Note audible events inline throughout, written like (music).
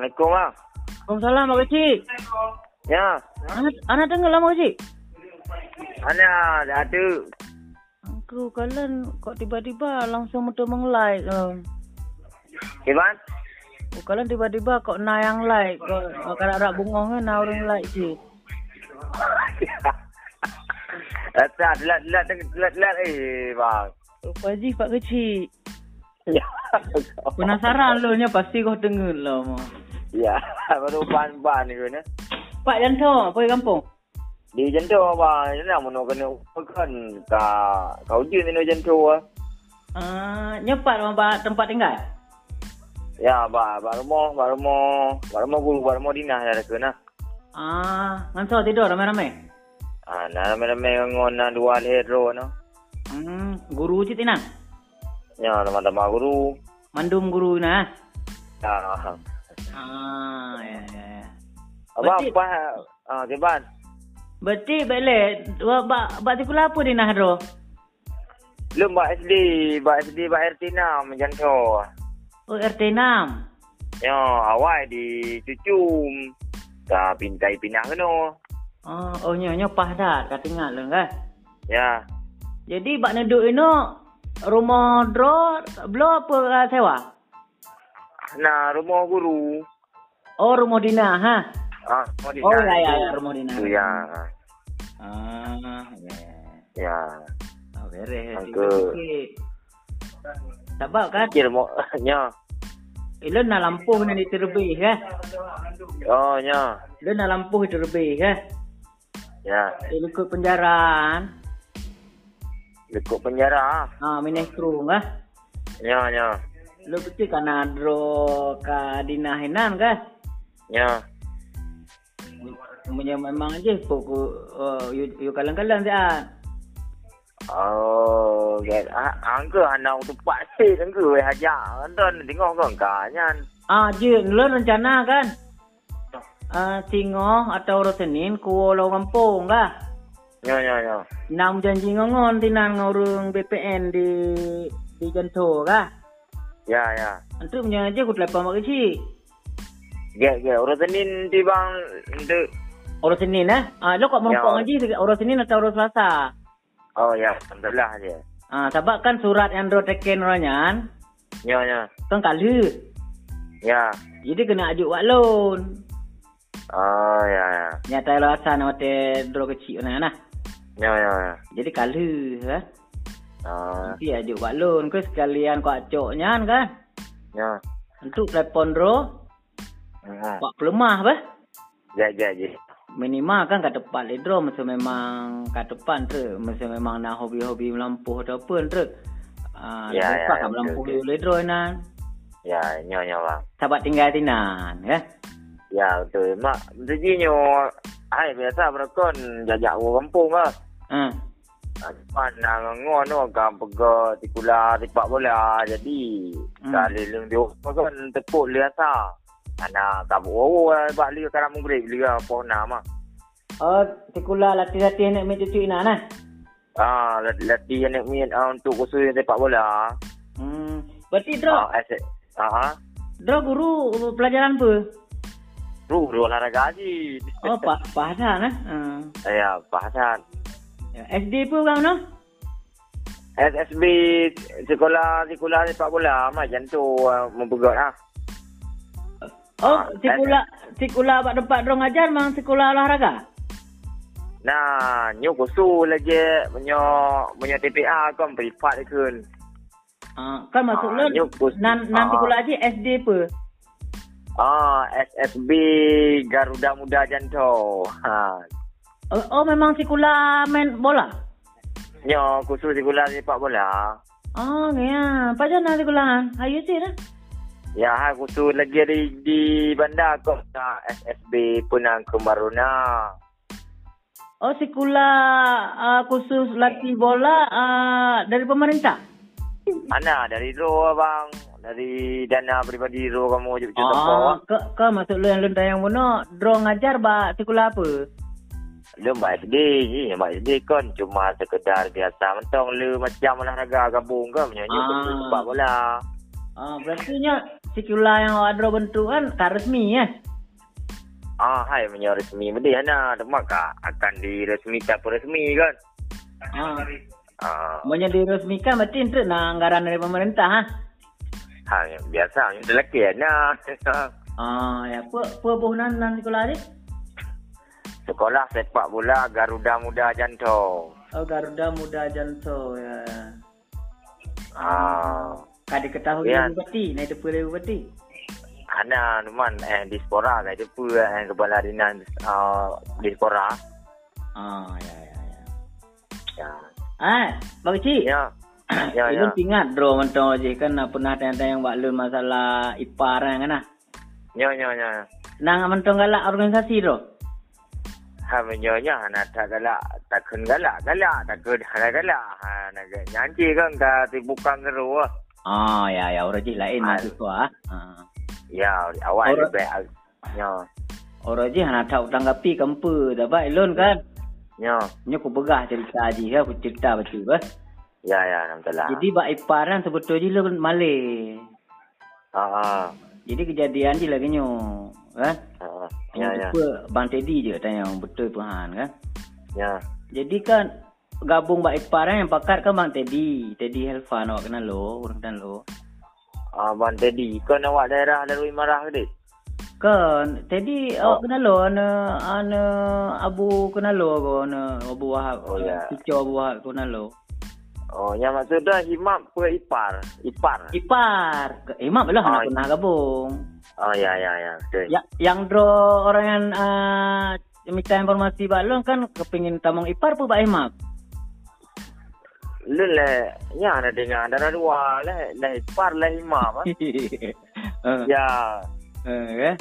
Assalamualaikum bang. Waalaikumsalam Mak Kecik. Ya. Anak, anak dengar lah Mak Kecik. Mana dah ada. Aku kalian kok tiba-tiba langsung mudah meng-like. Um. Iban? Oh, kalian tiba-tiba kok na yang like. Kok kalau ada bungong kan na orang like je. (laughs) Tak, delat, delat, delat, delat. Eh, bang. Rupa Haji Pak Kecik. Ya. (laughs) Penasaran lo nya pasti kau dengar lah Mak. Ya, (laughs) baru ban-ban ni kan. Pak Janto, pergi kampung. Di jentuh bang, ni nak mana kena kan ka kau je ni jentuh ah. Uh, nyepat rumah tempat tinggal. Ya, ba, ba rumah, ba rumah, ba rumah guru, ba rumah dinah dah kena. Ah, ngantar tidur ramai-ramai. Ah, nak ramai-ramai ngon na dua hero no. Hmm, guru je tinang. Ya, nama-nama guru. Mandum guru na. Ya. Ah, ya ya ya. Abang Betul. apa? Ah, keban. Berarti balik Wah, bak bak sekolah apa di Nahro? Belum buat SD, buat SD, buat RT 6 macam tu. Oh, RT 6. Ya, awal di cucum. Dah pintai pindah kena. Oh, oh nyo nyo pah dah kat ingat lah kan. Ya. Jadi bak neduk ini rumah dro belo apa ah, sewa? Nah, rumah guru. Oh, rumah Dina ha. Ah, rumah Oh, dinah ya ya, ya rumah Dina. Tu ya. Ah, ya. ya. Ya. Oh, beres. Angka. Sikit. Sebab kan Kira mau (laughs) nya. Ilon nak lampu ni diterbih kan. Oh, nya. Ilon nak lampu diterbih kan. Ya. Dia ikut penjaraan. Lekuk penjara. Ah, minus kru kan. Ya, nya. Lu betul kan adro ka Dina Henan kan. Ya. Punya memang aje pokok uh, you, you kalang-kalang sian. Oh, get ah, angka anak tu pasti angka we haja. Anton tengok kau kanyan. Ah, je lu rencana kan. Ah, singo atau ro Senin ku lo kampung kah? Ya, ya, ya. Nam janji ngongon tinan ngurung BPN di di Janto kah? Ya, ya. Antu punya aje ku telepon mak kecil. Get, get. Orang Senin di bang untuk Orang Senin eh? Ah, lo kok Ya. aje orang Senin atau orang Selasa? Oh ya, alhamdulillah je. Ah, sebab kan surat yang ro teken orangnya Ya, ya. kan kalu. Ya. Jadi kena ajuk wak loan. Oh, ya, ya. Nyata lo asal nama te dro kecil mana nah. Ya, ya, ya. Jadi kalu ha. Oh, Nanti ajuk wak loan ke sekalian kau acoknya kan. ya. Untuk telepon dro Hmm. wak pelemah apa? Ya, ya, ya. Minimal kan kat depan le dro masa memang kat depan tu. Masa memang nak hobi-hobi melampuh atau apa tu. Ah, Ya, ya, ya, ya, melampuh betul, le dro nan. Ya, ya, ya, bang. Sahabat tinggal tinan ya. Ya, betul. Mak, sejinya, hai biasa berakon jajak kampung lah. Ha. Mana ngon no kan pega tikula tipak bola jadi Hmm. kali leng dia kan tepuk liasa. Ana kabuk wo bak li kan munggrib li apa nama. Oh, sekolah latih-latih nak main cucu ina nah. Ah, latih yang nak main ah, untuk khusus sepak bola. Hmm. Berarti dro, Ah, asyik. Ah, dro guru pelajaran apa? ru ru olahraga haji. Oh, pak bahasa nah. Hmm. Ya, bahasan. Ya, SD pun bang no? SSB sekolah sekolah sepak bola macam tu uh, mempegat ah. Oh, Ah, sekolah sekolah pak tempat dro ngajar mang sekolah olahraga. Nah, nyu kusu lagi punya punya TPA kan privat. Ah, kan maksud Ah, lu nyuk kus- nan nan ah. sekolah aja SD apa? Ah, SSB Garuda Muda Janto. Ha. Oh, oh memang sekolah main bola. Nyo khusus sekolah sepak bola. Oh, ya. Apa je nak sekolahan? Ayo sih dah. Ya, ha khusus lagi di di bandar kok nah, SSB Penang Kemaruna. Oh, sekolah uh, khusus latih bola uh, dari pemerintah. Mana dari ro abang, dari dana peribadi ro kamu je Oh, ke ke maksud lu yang lu yang mana? Draw ngajar ba sekolah apa? Lu mbak SD ni, mbak SD kan cuma sekedar biasa mentong lu macam olahraga gabung kan menyanyi Ah. khusus sepak bola. Ah, berarti sikular yang awak ada bentuk kan tak resmi ya. Ah, hai punya resmi benda ana demak ka akan diresmikan apa resmi kan. Ah, Ah, Maunya diresmikan berarti itu nak anggaran dari pemerintah ha. ha yang biasa yang lelaki ana. (laughs) Ah, ya apa apa bohnan nan sekolah ni? Sekolah sepak bola Garuda Muda Jantung. Oh, Garuda Muda Janto ya. Ah, Kadi ketahui Ya. ya. bupati, naik depan dari bupati. ana numan eh dispora kai depu eh kepala dinas uh, dispora. Ah, ya ya ya. Ya. Ah, bagi cik. Ya. Ya, ya. Ilun ingat draw mentong je kan ah, pernah tanya-tanya yang buat lun masalah ipar kan ah. Ya, ya, ya. Nang mentong galak organisasi tu. Ha menyonya nak tak galak, tak kun galak, galak, tak galak galak. Ha nak nyanyi kan dah dibuka ngeru. Ah, ya ya orang je lain Ah. mahasiswa ah. Ah. Ya, awal Orang- lebih. Ya. Orang je nak tahu tanggapi kempa dapat ilun kan. Ya. Nya aku begah cerita haji kan, aku cerita betul bah. Ya, ya, alhamdulillah. Jadi bak ipar kan sebetulnya lu malih. Ha ha. Jadi kejadian je lagi nyo. Kan? Ha. ha. Ya, Ya. Bang Teddy je tanya betul Tuhan kan. Ya. Jadi kan gabung bak ipar kan yang pakat kan Bang Teddy. Teddy Helfan awak kenal lo, orang kenal lo. Abang Teddy, kau nak awak daerah Darul Imarah ke? dik? Kan Teddy Oh. awak kenal lo ana ana Abu kenal lo ko ana Abu Wahab. Oh, ya. Kicau Abu Wahab kenal lo. Oh, yang maksud dah himam pe ipar. Ipar. Ipar. Imam lah Oh, anak pernah gabung. Oh, ya, ya, ya. Betul. Ya, yang draw orang yang uh, minta informasi balon kan kepingin tamang ipar pun Pak Imam. Lu le, ya ada dengar darah dua le, le ipar le himam. ah. uh, (laughs) Ya. uh, ya.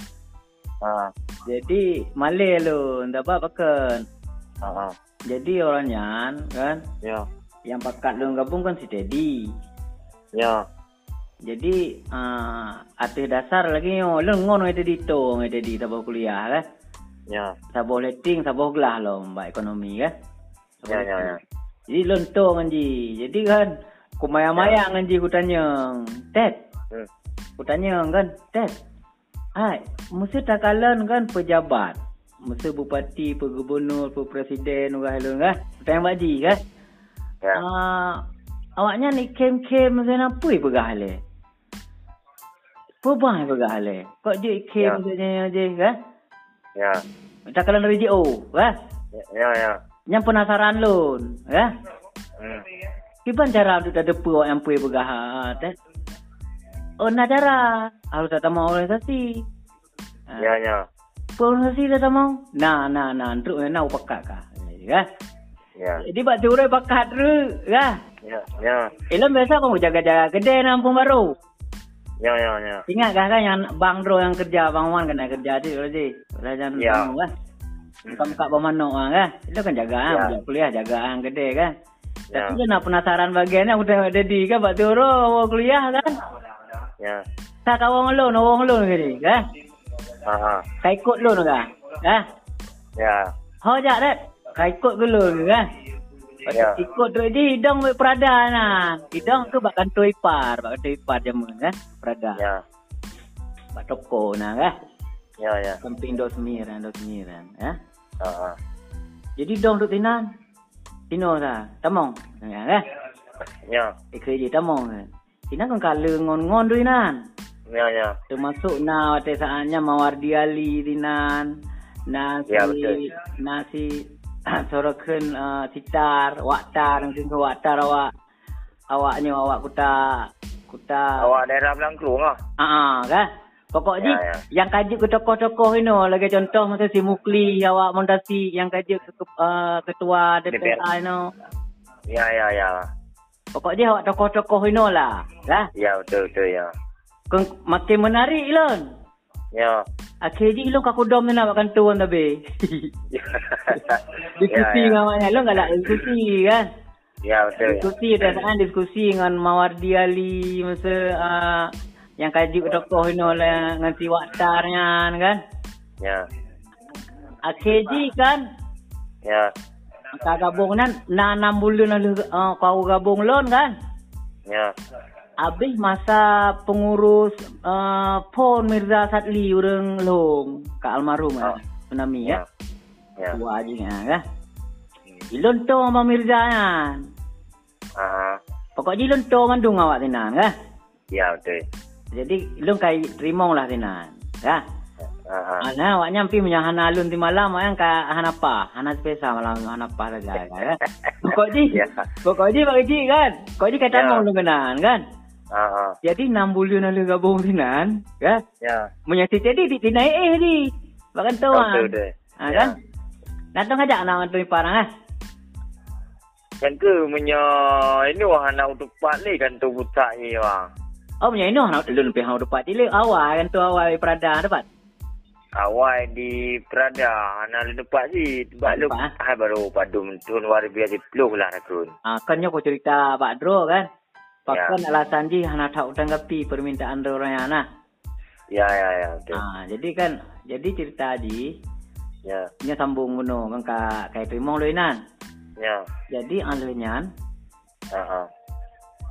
Ha. Jadi malih lu, ndak apa kan. Ha. Jadi orangnya kan Ya. yang pakat lu gabung kan si Teddy. Ya. Jadi uh, atas dasar lagi yo lu ngono itu dito itu di tabah kuliah kan. Ya. Saboh letting, saboh gelah lo mbak ekonomi kan. Ya, ya, ya. Jadi lontong anji. Jadi kan kumaya-maya anji ku tanya. Ted, Hmm. ku tanya kan, Ted. Hai, mesti takalan kan pejabat. Mesti bupati, pegubernur, presiden urah helon kan. Ku Tanya baji kan. Ya. Ah, awaknya ni kem-kem mesti apa pegah le? Pebah pegah le. Kok je kem Ya. maksudnya je kan? Ya. Takalan dari JO kan? Ya, ya. Yang penasaran lun, kan? Hmm. Kiban cara untuk ada pu yang pu begah teh. Oh, nak cara harus datang mau organisasi. Ya, ya. Pu organisasi datang mau. Nah, nah, nah, untuk nak upakat kah? Ya. Ya. Jadi bak turai bakat tu, ya. Ya. Ya. Ilmu biasa kamu jaga-jaga kedai nampung baru. Ya, ya, ya. Ingat kan kan yang Bang Dro yang kerja, Bang Wan kena kerja tu tadi. Rajan Ya. kamu kan. Buka-buka bermanok kan kan. Itu kan jaga Ya. kan, kuliah jagaan kedai kan. Ya. Tapi dia nak penasaran bagiannya udah ada di kan Pak Turo kuliah kan. Ya. Tak kawang lo, nawang lo ni kan. Ha, ha. Kau ikut lo kan. Kan? Ya. Hau jak dah. Kau ikut ke lo kan. Ya. Ikut tu je hidang buat perada nah. Hidang tu bak kantor ipar, bak kantor ipar je kan. Perada. Ya. Bak toko nah kan. Ya, ya. Samping dos sembilan, dos sembilan. Ya. Ha, ha. Jadi dong duk tinan. Tino dah. Tamong. Ya kan. Ya. Ikhri tamong. Tinan kan kala ngon-ngon tu tinan. Ya, ya. Termasuk na waktu saatnya Mawardi Ali Dinan nasi Ya, betul. nasi (coughs) sorokan uh, sitar waktar ke waktar awak awaknya awak kuta kuta Awak daerah Belangkung ah. ah uh kan pokok Ya, ya. yang kaji ke tokoh-tokoh ini lagi contoh macam si Mukli awak montasi yang kaji ke, uh, ketua DPR ini Ya, ya, ya. pokok je awak tokoh-tokoh ini lah lah Ya, betul, betul, ya. Makin menarik Ilon Ya. Akhir je lo kaku dom nak makan tuan tapi. Ya, diskusi ya. dengan maknya. Lo galak diskusi kan? Ya, betul, ya. Diskusi ada kan diskusi dengan Mawardi Ali masa uh, yang kaji ke tokoh ini oleh dengan si waktarnya kan? Ya. Je kan? Ya. Kau gabung nan na enam bulan lalu uh, kau gabung lon kan? Ya. Habis masa pengurus uh, Pon Mirza Satli urang long ka almarhum Ah. ah. Tsunami ya. Ya. Tua aja ya. Ilon to sama Mirza kan. Ah, Pokok ilon to mandung awak tinan kan. ya betul. Jadi ilon kai terima lah tinan. Ya. Ah, ah. Ana awak nyampi punya hana alun di malam yang ka hana apa? Hana spesa malam hana apa saja kan. (laughs) Pokok ji. Ya. Pokok ji Pak Ji kan. Pokok ji kata Ya. mau kenan kan. Ah, ah. Jadi 6 bulan lalu gabung tinan, kan? Ya. Menyati jadi di dinaik eh di. Bahkan tu Betul ah. Ah, Ya. kan? Datang aja anak tu parang ah. Yang ke menya ini wah anak untuk pak ni kan tu buta ni wah. Oh punya ini anak lun pihak dapat tile awal kan tu awal perada dapat. Awal di Prada anak lu depan si Depan, hai baru padu mentun luar biasa peluh lah rakun. Ah kan aku cerita Pak Dro kan. Ya. Pakan alasan ji anak tak tanggapi permintaan orang yang nah. Ya ya ya betul. Ah jadi kan jadi cerita ji Ya nya sambung ngono kan ka kai terima loinan. ya. Jadi alunyan Ah ah.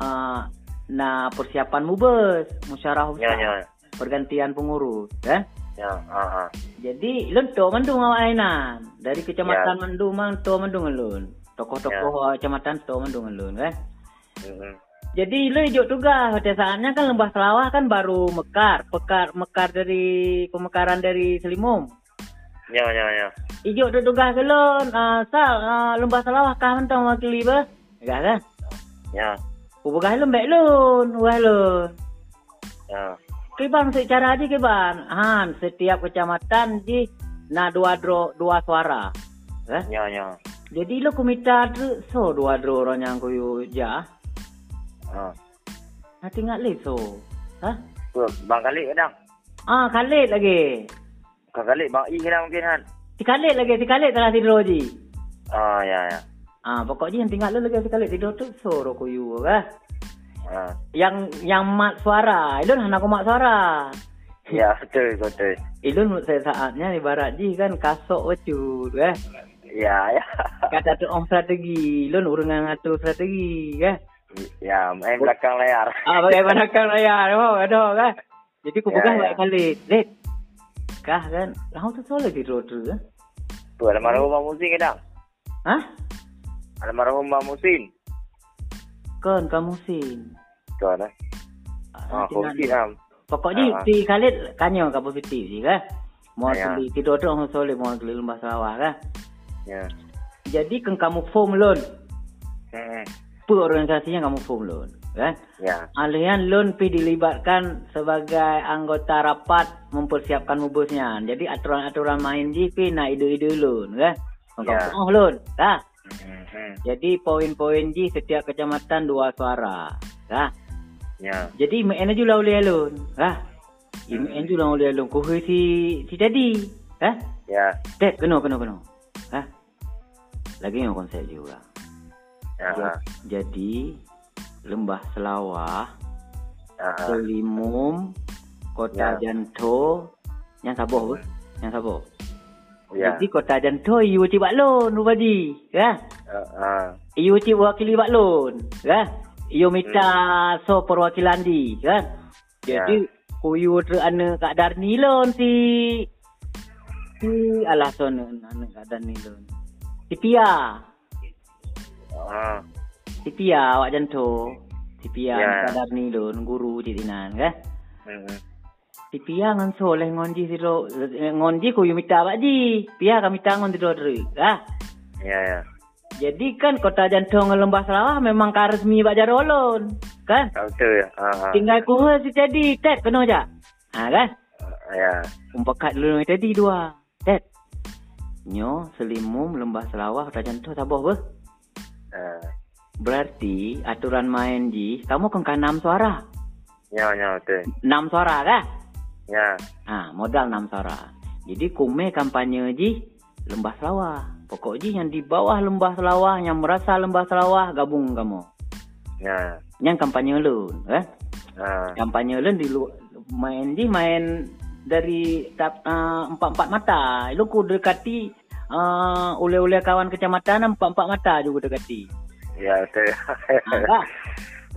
ah na persiapan mubes musyawarah Ya besar ya. pergantian pengurus kan. Ya ah ah. Jadi lun to mandung awak ainan. Dari kecamatan Ya. Mandung mang to mandung lun. Tokoh-tokoh kecamatan to mandung lun kan. Hmm. Jadi lu hijau tugas pada saatnya kan lembah Selawah kan baru mekar, pekar mekar dari pemekaran dari Selimum. Ya ya ya. Hijau tu tugas ke lun, uh, sal uh, lembah Selawah kah mentang wakili ba? Enggak kan? Ya Ubah lun baik lun, ubah lun. ya. Kibang secara aja kibang. Han setiap kecamatan di na dua dro dua suara. Eh? Ya ya. Jadi lu kumita tu so dua dro orang yang kuyu ja. Ah. Nah tinggal le so. Hah? Tu bang kali kadang. Ah Khalid lagi. Kau kali bang i kadang mungkin kan. Si Khalid lagi, si Khalid telah tidur je. Ah ya ya. Ah pokoknya yang tinggal lu lagi si Khalid tidur tu suruh kuyu kan. Ah. Yang yang mat suara, ilun anak aku mat suara. Ya betul betul. Ilun saya saatnya ibarat ji kan kasok wacut kan. Ya ya. Kata tu om strategi, ilun urungan ngatur strategi kan. Ya main belakang layar. Ah bagaimana (laughs) kan layar, oh ada kan. Jadi ku Ya, pegang ya. baik Khalid. Lid. Kah kan, lahu tu solat tidur tu kan. Tu almarhum Bang Musin kadang. Hah? Almarhum Bang Musin. Kan kamu sin. Tu ada. Ah, covid am. Pokoknya Ah. si Khalid kanyo ka positif je kan. Mau Ya. yeah. tidur tu orang soleh mau keliling lembah kan. Ya. Jadi kan kamu form loan. Hmm. Apa organisasinya kamu form loan kan. Ya. Alian loan pi dilibatkan sebagai anggota rapat mempersiapkan mubusnya. Jadi aturan-aturan main ji pi nak ide-ide loan kan. Ya. Oh loan. Dah. Hmm. hmm. Jadi poin-poin ji setiap kecamatan dua suara. Dah. Ya. Jadi MN juga boleh alun. Ha? MN juga boleh alun. Kau si si tadi. Ha? Ya. Tek kena kena kena. Ha? Lagi yang konsep juga. Ya. Ja- Jadi Lembah Selawah, Ah. Selimum, Kota Ya. Janto, yang apa? Yang sabar. Ya. Jadi Kota Janto iu wajib buat loan rubaji. Ya? Iu wajib wakili buat loan. Ya? Iu minta so perwakilan di. Kan? Jadi kuyu tu ana kat Darni loan si si alah son ana kat Darni loan. Si Pia. Ah. Si Pia awak janto. Si Pia Ya. kat Darni loan guru di dinan kan. Hmm. Si Pia ngan soleh ngon ji siro ngon ji kuyu minta awak ji. Pia kami tangon di dodre. Ah. Ya ya. Jadi kan kota jantung lembah Sarawak memang ka resmi bak jarolon. Kan? Betul ya. Ah. ah. Tinggal ku si tadi tet kena aja. Ha kan? Ah, Ya. Umpakat dulu tadi dua. Tet. Nyo selimum lembah Sarawak kota jantung sabar apa? Ah. Berarti aturan main ji kamu kan 6 suara. Ya ya betul. 6 suara kan? Ya. Ha, modal 6 suara. Jadi kume kampanye ji lembah Sarawak. Pokok ji yang di bawah lembah Sarawak yang merasa lembah Sarawak gabung kamu. Ya. Yang kampanye lu, eh? Ah. Kampanye lu di lu main di main dari tap, uh, empat-empat mata. Lu ku dekati uh, oleh-oleh kawan kecamatan empat-empat mata juga dekati. Ya betul. Ha?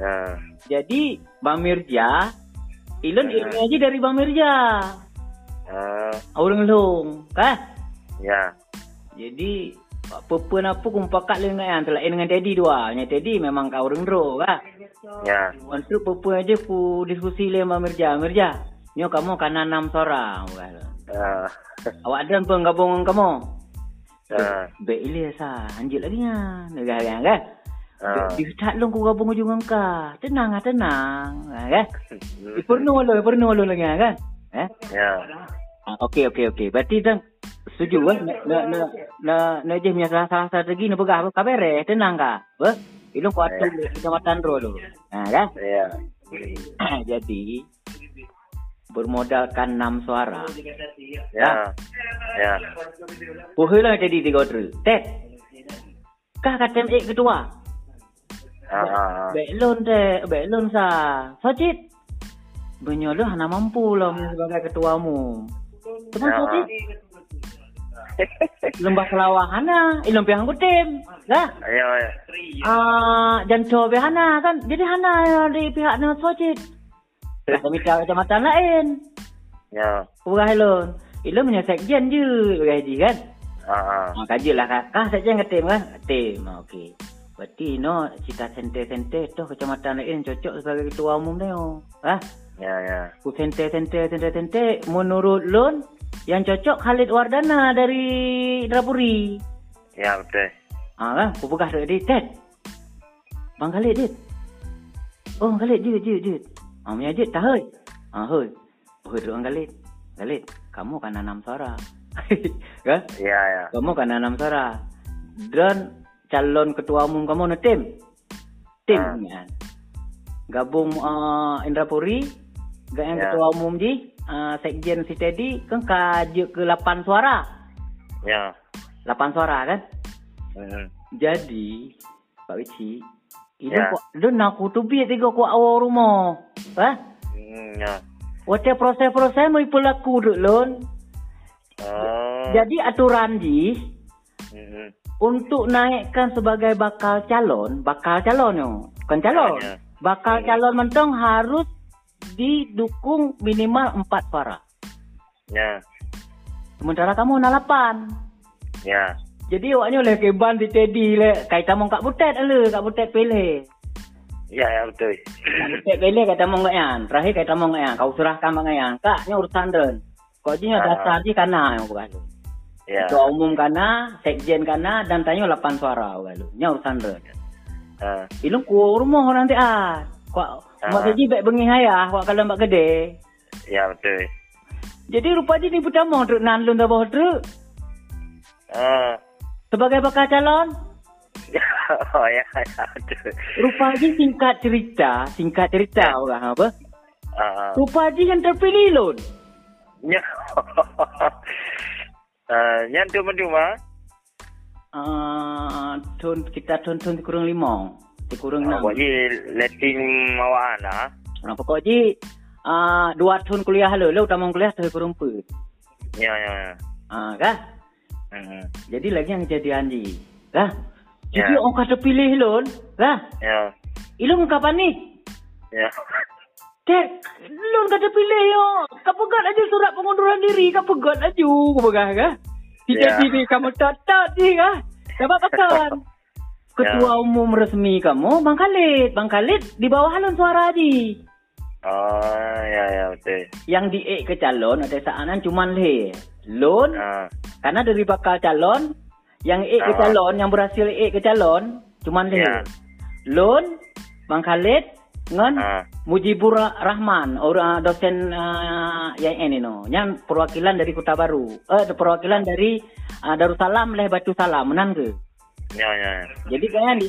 Ah. (laughs) Jadi Bang Mirja, ilun Ya. ilmu aja dari Bang Mirja. Ah. Orang long, kan? Ya. Jadi apa pun apa kumpakat dengan yang telah dengan Teddy dua. Nya Teddy memang kau orang ro, kan? Ya. Untuk apa aja ku diskusi le Bang Mirja. Mirja, nyo kamu kan enam seorang, kan? Ah. Awak ada apa gabung dengan kamu? Ah. Baik ile sa, anjir lagi nya. Negara kan? Ah. Di start long ku gabung ujung angka. Tenang ah, tenang. Ah, kan? (laughs) Hmm. Ipernu lo, ipernu lo lagi kan? Eh? Ya. Ah, okey okey okey. Berarti dah setuju kan? Na na na na na je punya salah salah strategi nak pegah apa kabar eh? Tenang ka? Apa? Ilung ku atu le kecamatan ro lo. Ha kan? Ya. (coughs) Jadi bermodalkan enam suara. Ya. Ya. Puhula jadi tiga order. Tet. Kah kata MA ketua. Ah. ah. Belon teh, belon sa. Sojit. Benyolo hana mampu lah sebagai ketuamu. Teman Ya. Sojit. Lembah Kelawahana, ilmu pihak tim. Lah. Ya. ya. Ah, janto be Hana kan. Jadi Hana di pihak Sojit. Ada mitra kecamatan lain. Ya. Urah elon. Ilon punya sekjen je urah haji kan. Ah. ah. Ah, kaji lah kak. Kah sekjen ke tim kan? Tim. Ah, Okey. Berarti no cita sente-sente tu kecamatan lain cocok sebagai ketua umum ni. Oh. Ha? Ya. Ya. Ku sente-sente menurut Lon yang cocok Khalid Wardana dari Drapuri. Ya betul. Ah kan, aku pegah dekat dia, Ted. Bang Khalid, Dit. Oh, Khalid, jut, jut, jut. Ah, punya jut, tak, hoi. Ah, hoi. Hoi, duduk Bang Khalid. Khalid, kamu kan enam suara. (laughs) kan? Ya. Ya. Kamu kan enam suara. Dan calon ketua umum kamu na tim. Tim, Ah. kan? Gabung uh, Indrapuri. Gak yang Ya. ketua umum ji. Uh, Sekjen si Teddy. Kan kajuk ke 8 suara. Ya. 8 suara, kan? Hmm. Jadi, Pak Wici, ini Ya. dia nak aku tu biar tiga ku awal rumah. Ha? Hmm. Ya. Wata proses-proses mau berlaku duk lon. Oh. Jadi aturan ji Hmm. untuk naikkan sebagai bakal calon, bakal calon yo. Bukan calon. Ya, ya. Bakal Ya. calon mentong harus didukung minimal empat suara. Ya. Sementara kamu nak lapan. Ya. Jadi awaknya oleh keban di Teddy le. Kait kamu kak butet le, kak butet pilih. Ya. Ya betul. Kek bele kata mong ngayan. Terakhir kata mong ngayan. Kau serahkan mong ngayan. Kak, ni urusan den. Kau jinya Ah. dasar je kana yang bukan. Ya. Ketua umum kana, sekjen kana dan tanya 8 suara bukan. Ni urusan den. Ah. Ilung ku rumah nanti ah. Kau mak gaji baik bengi hayah, kau kalau mak gede. Ya betul. Jadi rupa je ni pertama untuk nanlun dah bawah truk. Ah. Sebagai bakal calon, (laughs) oh ya. Ya rupa je singkat cerita, singkat cerita orang apa? Ah. Rupa je yang terpilih lon. Ya. (laughs) Ah, yang tu cuma. Ah, tun kita tun tun kurang lima, kurang enam. Buat je letting mawaan lah. Nah, pokok ji ah dua tahun kuliah lalu, lalu tamang kuliah tu kurang empat. Ya. Ya. Ya. Ah, kan? Hmm. Jadi lagi yang kejadian ji. Lah. Ya. Jadi orang kata pilih lon, lah. Ya. Ilung kapan ni? Ya. Tek, lon kata pilih yo. Kau pegat aja surat pengunduran diri, kau pegat aja, kau pegat kan? Tidak Ya. diri kamu tak ji kan? Dapat pakan. (laughs) Ketua umum resmi kamu, Bang Khalid. Bang Khalid di bawah halun suara ji. Oh, ya ya betul. Yang di ke calon ada saanan cuman le. Lon Ah. karena dari bakal calon yang ke Ah. calon yang berhasil E ke calon cuman le. Ya. Lon Bang Khalid ngan Ah. Mujibur Rahman orang dosen uh, yang ini no yang perwakilan dari Kota Baru eh perwakilan dari uh, Darussalam leh Batu Salam menan ke Ya ya. jadi kayaknya di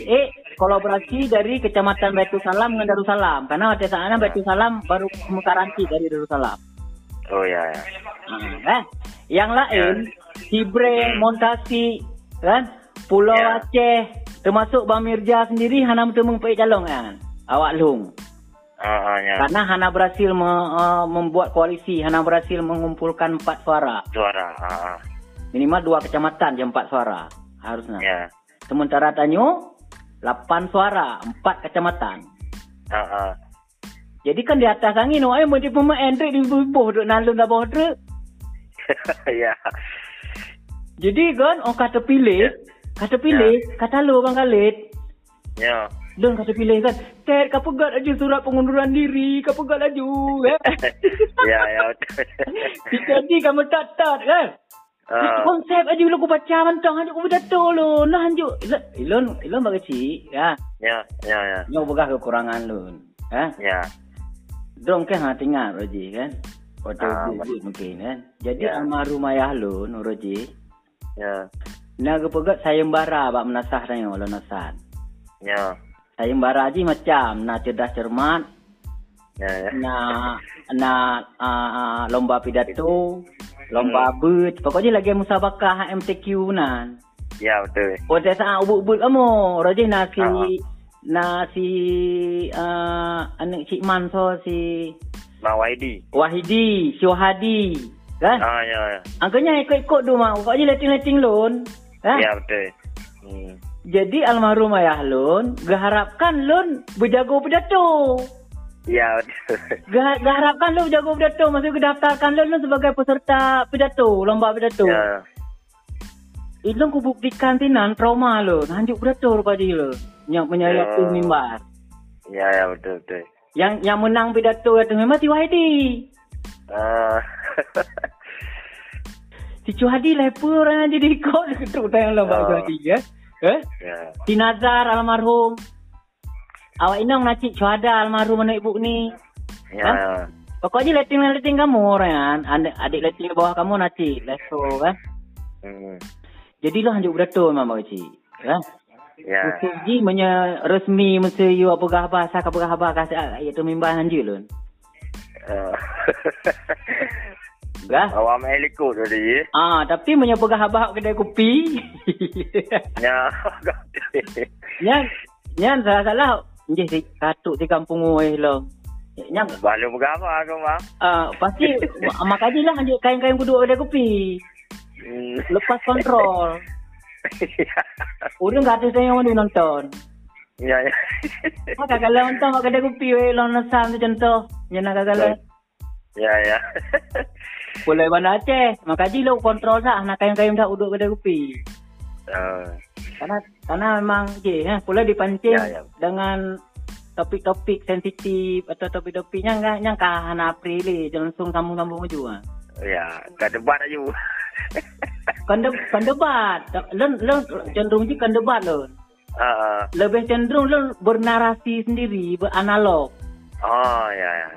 kolaborasi dari Kecamatan Batu Salam dengan Darussalam karena ada sana Batu Salam baru mekaranti dari Darussalam Oh ya ya. Ah, eh. Yang lain, Hibre, Montasi, kan? Pulau Ya. Aceh, termasuk Bang Mirja sendiri, Hana betul mengpai calon kan? Awak lung. Ah ya. Karena Hana berhasil me- uh, membuat koalisi, Hana berhasil mengumpulkan empat suara. Suara. Ah. Minimal dua kecamatan je empat suara. Harusnya. Ya. Sementara Tanyo, 8 suara, empat kecamatan. Ha ah. Jadi kan di atas angin orang yang dia pemain truk di bawah duk nalung kat bawah truk. (laughs) ya. Jadi kan orang kata pilih, kata pilih, kata lu Bang Khalid. Ya. Dan kata pilih kan, Ted, kau pegat aja surat pengunduran diri, kau pegat aja. Eh? (laughs) ya, ya. (laughs) Jadi kamu tak tak kan? Ah. Konsep aja lu aku baca mentang aja aku berdato lu. Nah anjuk. Ilon, ilon bagi cik. Ya. Ya, ya, ya. Nyok begah kekurangan lu. Ha? Ya. Dong kan ha tinggal Roji kan. Waktu Ah, uh, mungkin kan. Jadi Ya. almarhum ayah lu, Nur Roji. Ya. Nah, kepegat sayembara bak menasah tanya lo nasan. Ya. Sayembara aja macam nak cerdas cermat, Ya, ya. nak nak uh, lomba pidato, lomba but, pokoknya lagi musabakah MTQ nan. Ya, betul. Oh, saya saat ubut-ubut kamu. Roji nasi Ah. nasi uh, anak Cik Man so si Bang Waidi. Wahidi, si Wahadi. Kan? Ah, ya, ya. Angkanya ikut-ikut tu mak. Pokoknya letting-letting lon. Ha? Ya, betul. Hmm. Jadi almarhum ayah lon, geharapkan lon berjago pidato. Ya, betul. Ge- Geharapkan lon berjago pidato. Maksudnya gedaftarkan lon, lon sebagai peserta pidato, lomba pidato. Ya. Itu ku buktikan tinan trauma lon. Hanjuk pidato rupa dia lon. Yang menyayat Ya. tu mimbar. Ya, ya, betul, betul. Yang yang menang pidato itu (laughs) memang si Wahidi. Ah. Si Cuhadi orang yang jadi ikut. (laughs) Ketuk tayang lomba Ah. Cuhadi ya. Eh? ya. Si Nazar almarhum. Awak inang nak cik Cuhada almarhum anak ibu ni. Ya. Ha? Pokoknya letting-letting kamu orang kan. Adik, adik letting di bawah kamu nak cik. Leso kan. Hmm. Jadi lah hanjuk beratur memang bagi cik. Ya. Ya. Usul ji menya resmi mesti you apa gah bahasa apa bahasa kasih itu mimbah hanju lun. Ah. Gah. Awak main ikut tadi. Ah, tapi menya pegah abah kedai kopi. Ya. (laughs) Nyan, nyan salah salah. Nje si katuk di kampung oi lo. Nyan Balu berapa aku, Bang? ah pasti (laughs) mak kaji lah anjuk kain-kain kudu kedai kopi. Hmm. Lepas kontrol. (laughs) Urang kata saya yang mana nonton. Ya, ya. (laughs) Maka kalau nonton mak kedai kopi oi lo nasam tu contoh. Nyan nak kalau Ya, ya. Boleh mana Aceh. Mak kaji lo kontrol sah nak kain-kain dah duduk kedai kopi. Ah. Karena karena memang je ha pula dipancing Ya, ya. dengan topik-topik sensitif atau topik-topik yang yang yang kah na April langsung sambung-sambung maju ah. Ya, tak debat aja. (laughs) Kan de, kan debat. Lon lon cenderung je kan debat lon. Ah. Lebih cenderung lon bernarasi sendiri, beranalog. Oh, ya, ya.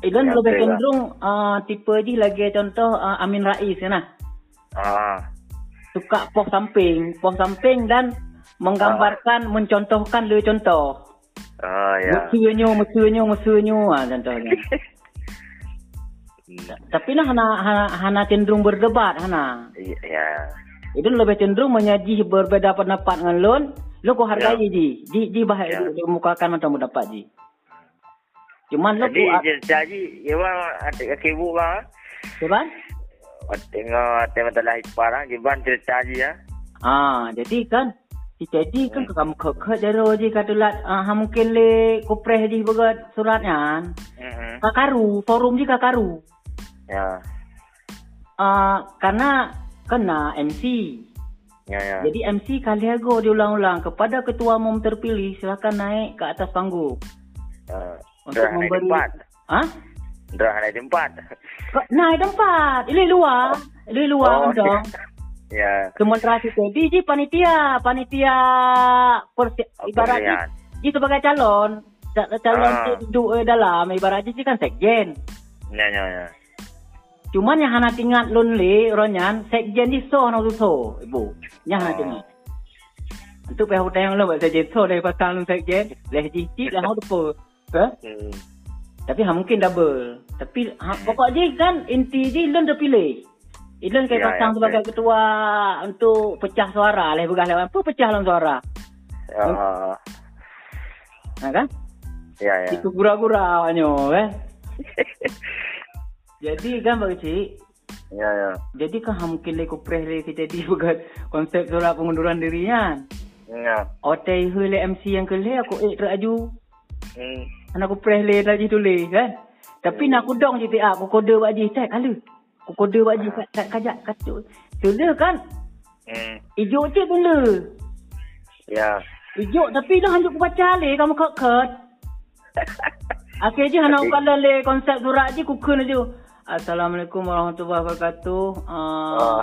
Ilon Ya, lebih lah. cenderung uh, tipe je lagi contoh uh, Amin Rais kan ah. Ah. Suka poh samping, poh samping dan menggambarkan, mencontohkan le contoh. Oh, ya. Mesernyo, mesernyo, mesernyo ah contohnya. (laughs) Tapi nah hana, hana, hana cenderung berdebat hana. Ya. Itu lebih cenderung menyaji berbeda pendapat dengan lon. Lo kau hargai Ya. ji. Ji ji bahaya Ya. ya. mukakan macam pendapat ji. Cuman lo Jadi, ku je jadi, ya, Bang, kaki ibu, Bang. Cuman Tengok, tengok telah parang, jiban cerita je, ya. ah jadi kan si jadi kan kamu ke ke jero ji katulat ah mungkin le kupreh ji begat suratnya. Hmm. Kakaru, forum ji kakaru. Ya. Ah karena kena MC. Ya, ya. Jadi MC Kaliago diulang-ulang kepada ketua umum terpilih silakan naik ke atas panggung Ah. untuk memberi. Hah? Dah naik tempat. Naik tempat. Ini luar. Ini luar Oh, dong. (laughs) Ya. Demonstrasi tadi ji panitia, panitia persi, ibarat Pemilihan. ji sebagai calon. Ca- Calon Ah. duduk eh, dalam ibarat ji kan sekjen. Ya, ya, ya. Cuman yang hana tinggal lun le ronyan sekjen di so tu so ibu. Yang hana Oh. tinggal. Untuk pihak yang lo buat sekjen so dari pasal lun sekjen. Leh ji ji lah hau tu Ha? Hmm. Tapi ha, mungkin double. Tapi ha, pokok je kan inti je Ilon dah pilih. Ilon kayak Ya, pasang ya, sebagai ketua untuk pecah suara. Leh begah lewat. Apa pecah dalam suara? Ah. Ha, kan? Ya, ya. Itu gura-gura awaknya (laughs) kan? Jadi kan Pak Cik, Ya, ya. jadi kan ha, mungkin leh kupreh leh kita di begat konsep surat pengunduran dirinya. Ya. Otai hu MC yang kelih aku eh teraju. Hmm. Anak aku press leh tadi tulis kan. Tapi nak aku dong GTA, aku kode buat je. Tak kala. Aku kode buat je kat, kat kajak kacuk. Tula kan. Hmm. Ijuk je tula. Ya. Ijuk tapi dah hanjuk aku baca leh kamu ket-ket. (laughs) Akhir je anak aku kalau leh konsep surat je kukun je. Assalamualaikum warahmatullahi wabarakatuh. Uh, Oh.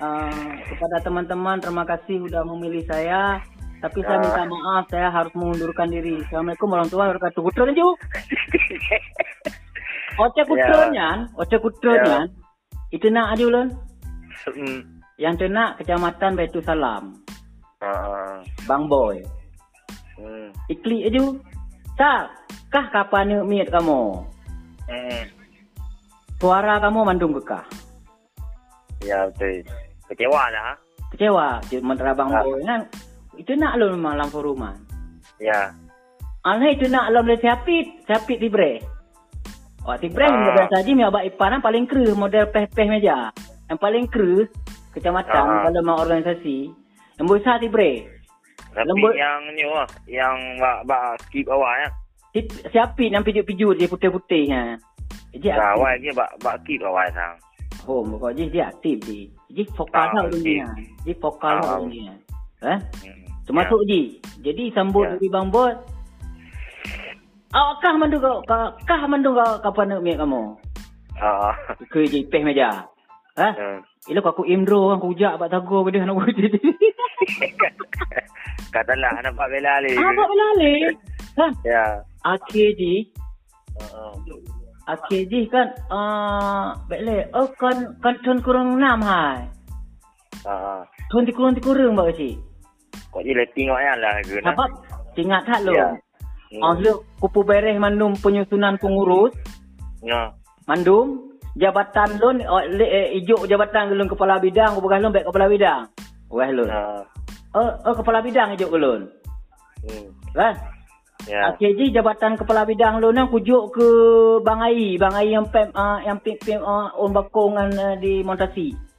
uh, kepada teman-teman terima kasih sudah memilih saya. Tapi saya minta maaf saya harus mengundurkan diri. Assalamualaikum warahmatullahi wabarakatuh. Kutun je. (laughs) Ocek kutunnya, ocek kutunnya. Itu nak aja ulun. Hmm. Yang tu nak kecamatan Baitu Salam. Ah. Bang Boy. Hmm. Iklik aja. Tak. Kah kapan ni miat kamu? Hmm. Suara kamu mandung ke kah? Ya betul. Kecewa lah. ha? Kecewa. Cik mentera Bang Ah. Boy kan. Itu nak lu malam foruman. Ya. Alih itu nak lu boleh siapit. Siapit tibre. Oh tibre Ah. ah. biasa mi abak ipan paling kru model peh-peh meja. Yang paling kru kecamatan Ah. kalau mau organisasi. Yang besar tibre. Tapi Lembut. yang ni wah, yang bak bak skip awal ya. Siapit yang pijut-pijut dia putih-putih ha. Jadi Nah, aktif. awal ni bak bak skip awal sang. Oh, muka je dia aktif je. Jadi vokal Ah, lah dunia. Jadi vokal lah Ah. dunia. Eh? Hmm. Termasuk je. Jadi sambut Ya. dari Bang Bot. Awak kah mandu kau? Kah, kah mandu kau kapan nak miak kamu? Ah. Ke je peh meja. Ha? Hmm. Ila aku Imro aku ujak bak tago ke dia nak buat jadi. (laughs) Katalah nampak bela ali. Ah, bak belale. Kan? Ya. Akhir je. Ah. Akhir je kan. Ah, baiklah. Oh, kan kan tun kurang enam hai. Ah. Tun ti kurang ti kurang bak cik. Kok je letting awak yang lah ke nak. Sebab ingat tak lo? Ya. Oh, lu kupu beres mandum penyusunan pengurus, Ya. mandum jabatan oh, le, eh, ijuk jabatan lu kepala bidang, ku lu baik kepala bidang. Wah lu. Ah. Oh, oh kepala bidang ijuk lu. Hmm. Kan? Ya. Akhir je jabatan kepala bidang lu nang kujuk ke Bang Ai, Bang Ai yang pem uh, yang pem, pem uh, on bakong uh, di Montasi.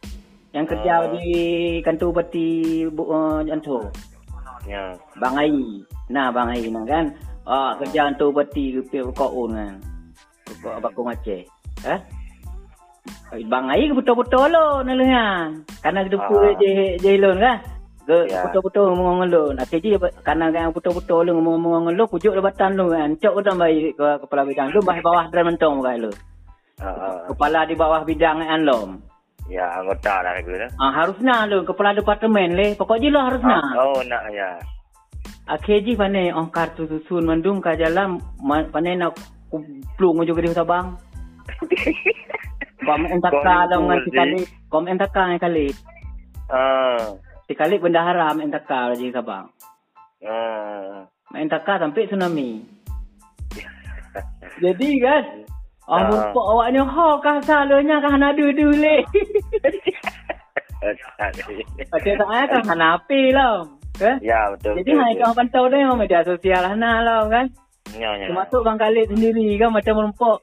Yang kerja Ah. di kantor bu, uh, Janto. Ya. Bang Ai. Nah, Bang Ai nah kan. Ah, kerja hantu beti ke pihak kaun kan. Kau bakung Aceh. Eh? Bang Ai ke betul-betul lo nelayan. Karena kedepu Ah. je je lon kan. Ke Ya. betul-betul ngomong lo. Nak kerja karena kan betul-betul lo ngomong lo pujuk jabatan lo kan. Cok udah bayi ke kepala bidang lo bawah drum mentong kan lo. Ah. Kepala di bawah bidang kan lo. Ya, anggota lah ke nak. Ah harusnya lo kepala departemen le. Pokoknya lo harusnya. Ah, Oh, nak ya. Akhir je pandai orang kartu susun mandum ka jalan pandai nak plung juga di Sabang. (laughs) Kom entaka Kau dalam dengan ni si kali. Kom entaka dengan kali. Ah. Si kali bendahara entaka di Sabang. Ah. Entaka sampai tsunami. (laughs) Jadi kan Oh, Ah. uh. awak ni ho kah salahnya kah nak du (laughs) (laughs) le. Macam tak ada kan nak api lah. Kan? Ya, betul. Jadi betul, hai betul. kau pantau dia media sosial lah lah kan. Ya, ya. Termasuk Bang Khalid sendiri kan macam merempok.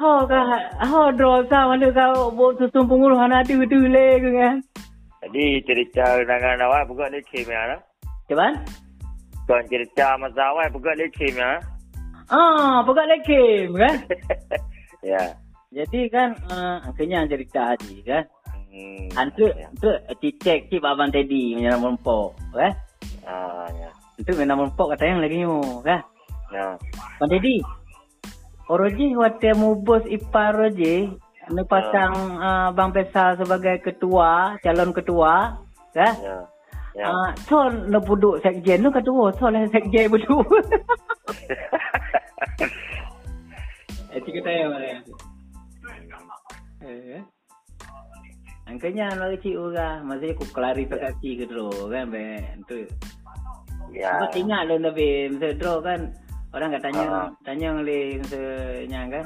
Ha kah ha draw sa mana kau buat susun pengurus anak tu tu le ke kan. Jadi cerita dengan awak bukan leceh ya. lah. Cuban? Kau cerita masa awal bukan leceh ya. Ah, pokok lagi kan. (laughs) Ya. Jadi kan uh, akhirnya cerita tadi kan. Hmm. Antu Ya. tu cicek cip abang tadi menyerang merempok kan. Ah, ya. Itu kena merempok kata yang lagi nyu kan. Ya. Bang Teddy. Oroji wate mubos ipar roji anu pasang uh, Bang Pesa sebagai ketua, calon ketua, kan? Ya. Ya. Ah, so na buduk sekjen nu ketua, so lah sekjen buduk. (laughs) Eh, tiga tanya mana? Eh. Angkanya lagi cik ura, masih aku klarifikasi ke dulu kan be. Tu. ya. Apa ingat lo nabi masa draw kan orang kat tanya Ah. tanya oleh masa nya kan.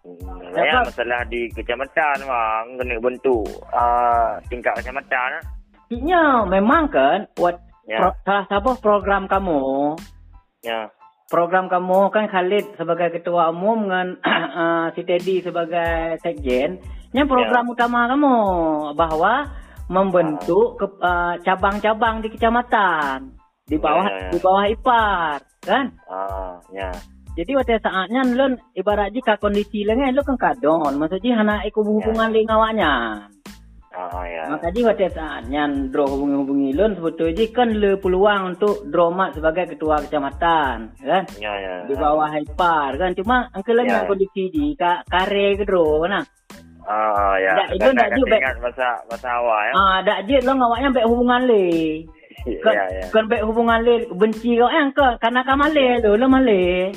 Hmm, Ya, masalah di kecamatan mah kena bentuk ah tingkat kecamatan lah. Iya, memang kan buat Ya. pro, salah satu program kamu Ya. program kamu kan Khalid sebagai ketua umum dengan uh, (clears throat) si Teddy sebagai sekjen. Yang program Ya. utama kamu bahwa membentuk ke, uh, cabang-cabang di kecamatan di bawah Ya, ya, ya. di bawah IPAR kan? Ah, Ya. Jadi waktu saatnya lon ibarat jika kondisi lengan lo kan kadon. Maksudnya hana ikut hubungan yeah. awaknya. Oh ya. Maka jadi waktu saatnya draw hubungi-hubungi lon sebetulnya kan le peluang untuk draw mak sebagai ketua kecamatan, kan? Ya ya. Di bawah hyper kan. Cuma angkel lengan yeah. kondisi di ka, kare ke draw nah. Oh ya. Tak, itu tak juga. Ingat masa masa awal ya. Ah, tak je lo awaknya baik hubungan le. (laughs) Kan, ya, ya. kan baik hubungan le benci kau eh ke karena kamu le lo lo male.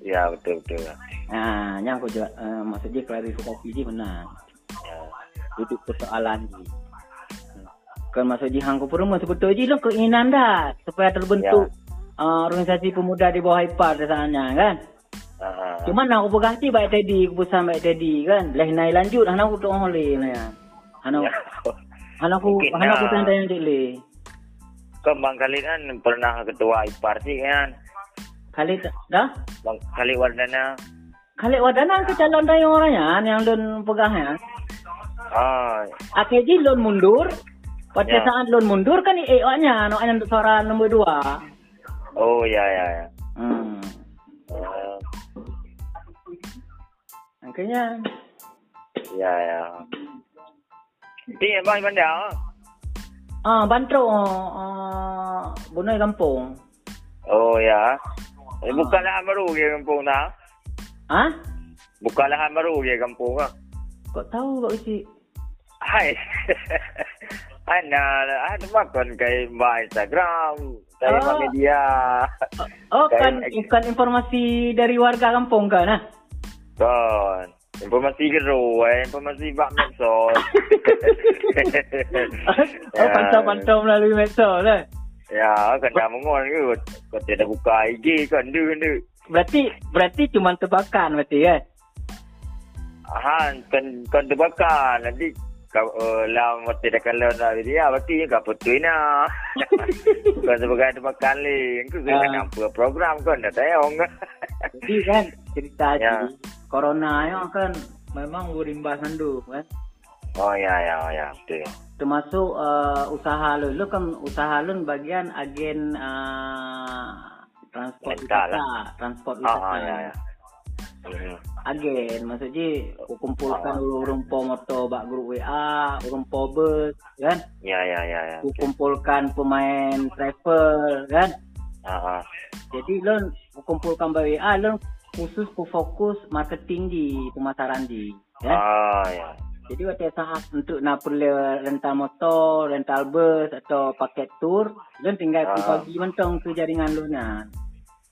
Ya betul betul. Ah, yang aku juga uh, maksudnya klarifikasi ni benar. Ya. Duduk persoalan ni. Kan maksudnya hang ko pun sebetulnya lo keinginan dah supaya terbentuk ya. uh, organisasi pemuda di bawah IPAR dasarnya kan. Uh, Cuma nak aku berganti baik tadi, keputusan baik tadi kan. Leh naik lanjut, hana aku tuang oleh lah ya. Hana, ya. hana aku, Mungkin hana aku dah. tanda yang dili. Kan Bang Khalid kan pernah ketua IPAR sih kan. Khalid, dah? Bang Khalid Wardana. Khalid Wadana ke calon daya orangnya yang lon pegang ya. Ah, AKJ lon mundur. Pada Ya. saat lon mundur kan EO-nya, no untuk suara nombor dua. oh ya ya ya. Hmm. Makanya, ya ya. Ini bang bandar. ah, bantu uh, bunoi kampung. Oh ya. Eh, bukan lahan baru ke kampung dah. Ah? Bukan lahan baru ke kampung ah. Kau tahu kau isi? Hai. Ana ana makan kay ba Instagram, kay Oh. oh. media. Oh, kan, kan informasi dari warga kampung kan? Ah? Kan. Informasi gero, eh. informasi bak medsos. (laughs) oh, pantau-pantau melalui medsos lah. Ya, kan dah mengon ke. Kau tidak buka IG kan dia kan dia. Berarti berarti cuma tebakan berarti kan? Han kan kan terbakar nanti kau uh, lam mati dah kalau nak dia berarti kau betul na. (laughs) Kau sebagai terbakar le. Kau Ah. kena apa program kan dah tayong. Jadi kan cerita Ya. ya. Corona yang kan memang berimbas mandu kan. Oh ya ya ya betul. Termasuk uh, usaha lu, lu kan usaha lu bagian agen uh, transport Rental wisata, transport Ah, wisata. ah ya ya. Hmm. Agen, maksudnya kumpulkan Ah. urung po motor bak grup WA, urung po bus, kan? Ya ya ya ya. Ku kumpulkan pemain travel, kan? Ah ah. Jadi lo kumpulkan by WA, lo khusus ku fokus marketing di pemasaran di, kan? Ah ya. Jadi waktu saat untuk nak perlu rental motor, rental bus atau paket tour, lo tinggal Ah. bagi mentong ke jaringan lo nya.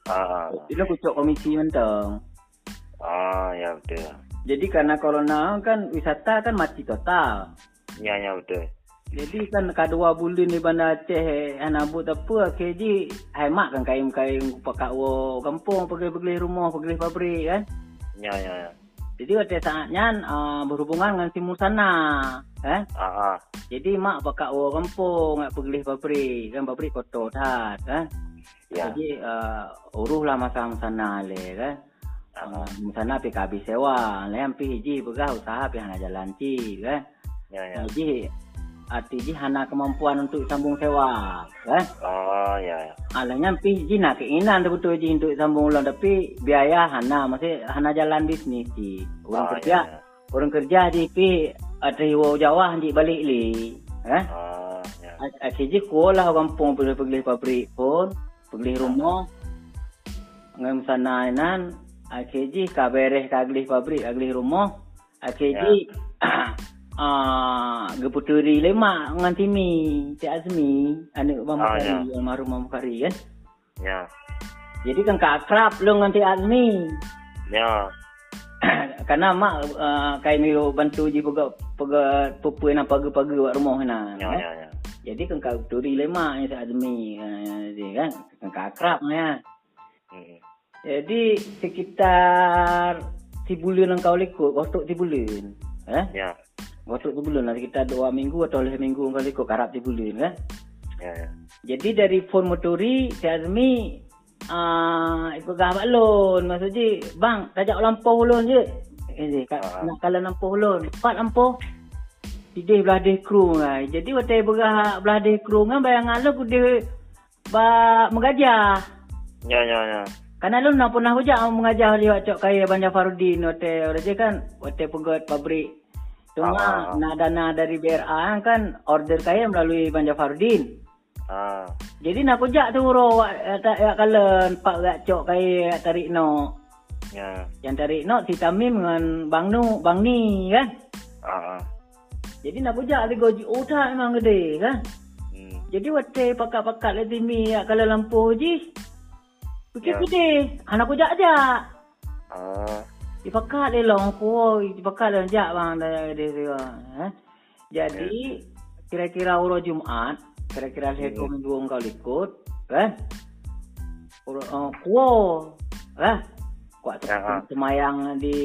Ah Jadi lo kucuk komisi mentong. ah ya betul. Jadi karena corona kan wisata kan mati total. Ya ya betul. Jadi kan kedua bulan di Bandar Aceh anak but apa KJ hemat kan kain-kain pakai wo kampung pergi-pergi rumah pergi pabrik kan. Ya ya ya. Jadi pada saatnya uh, berhubungan dengan timur sana kan. Ah ah. Jadi mak pakai wo kampung nak pergi pabrik kan pabrik kotor dah kan. Ya. Jadi uh, uruhlah masa sana le kan. Uh, sana PKB sewa, lain PJ pegah usaha hana jalan ci kan. Ya ya. Jadi arti ji hana kemampuan untuk sambung sewa kan. Oh ya ya. Alahnya pi ji nak keinginan tu betul ji untuk sambung ulang tapi biaya hana masih hana jalan bisnis ji. Orang Ah, kerja, ya, ya. orang kerja ji pi ada hiwo Jawa ji balik li. Eh? Ah ya. Asyik ji kuolah kampung pergi pergi pabrik pun, pergi rumah. Ngam sana nan asyik ji ka beres ka agli pabrik agli rumah. Asyik Ya. (coughs) (coughs) ah geputuri lemak ngan timi Cik Azmi anak Bang Ah, Bukhari ya. almarhum Bang Bukhari kan. Ya. Jadi kan kak akrab lu ngan Cik Azmi. Ya. (coughs) Karena mak uh, kai mi bantu ji pega pega pupu na pagi-pagi buat rumah na. Ya kan? ya ya. Jadi kan kau turi lemak ni Cik Azmi uh, dia kan kan kak akrab ya. Hmm. Jadi sekitar si bulan kau lekuk waktu si bulan. Eh? Ya. Waktu tu bulan lah sekitar dua minggu atau lebih minggu kau lekuk karap si bulan kan. Ya ya. Jadi dari phone motori si Azmi ah uh, ikut gahabak lon maksudnya bang tajak lampau lon je. Eh je kat Ah. nak kalau lampau lon. Pat lampau. Tidih belah deh kru ngai. Jadi waktu berah belah deh kru ngai bayang ala ku dia ba megajah. Ya ya ya. Kan alun nak pernah hujak mengajar lihat cok kaya Abang Jafaruddin hotel Raja kan hotel pegot pabrik. Cuma Ah. nak dana dari BRA kan order kaya melalui Abang Jafaruddin. Ah. Jadi nak hujak tu ro tak ya kalen pak gak cok kaya tarik no. Ya. Yang tarik no si Tamim dengan Bang Nu, Bang Ni kan. Ah. Jadi nak hujak di goji otak memang gede kan. Hmm. Jadi waktu pakat-pakat le timi ya kalau lampu ji. Pikir Ya. anak hujak aja. Ah. Dipakat dia long ko, dipakat dia jak bang dia dia. Eh? Jadi kira-kira uro Jumat, kira-kira seko minggu engkau ikut, kan? Uro uh, kuo, eh? Kuat tu Ya, semayang di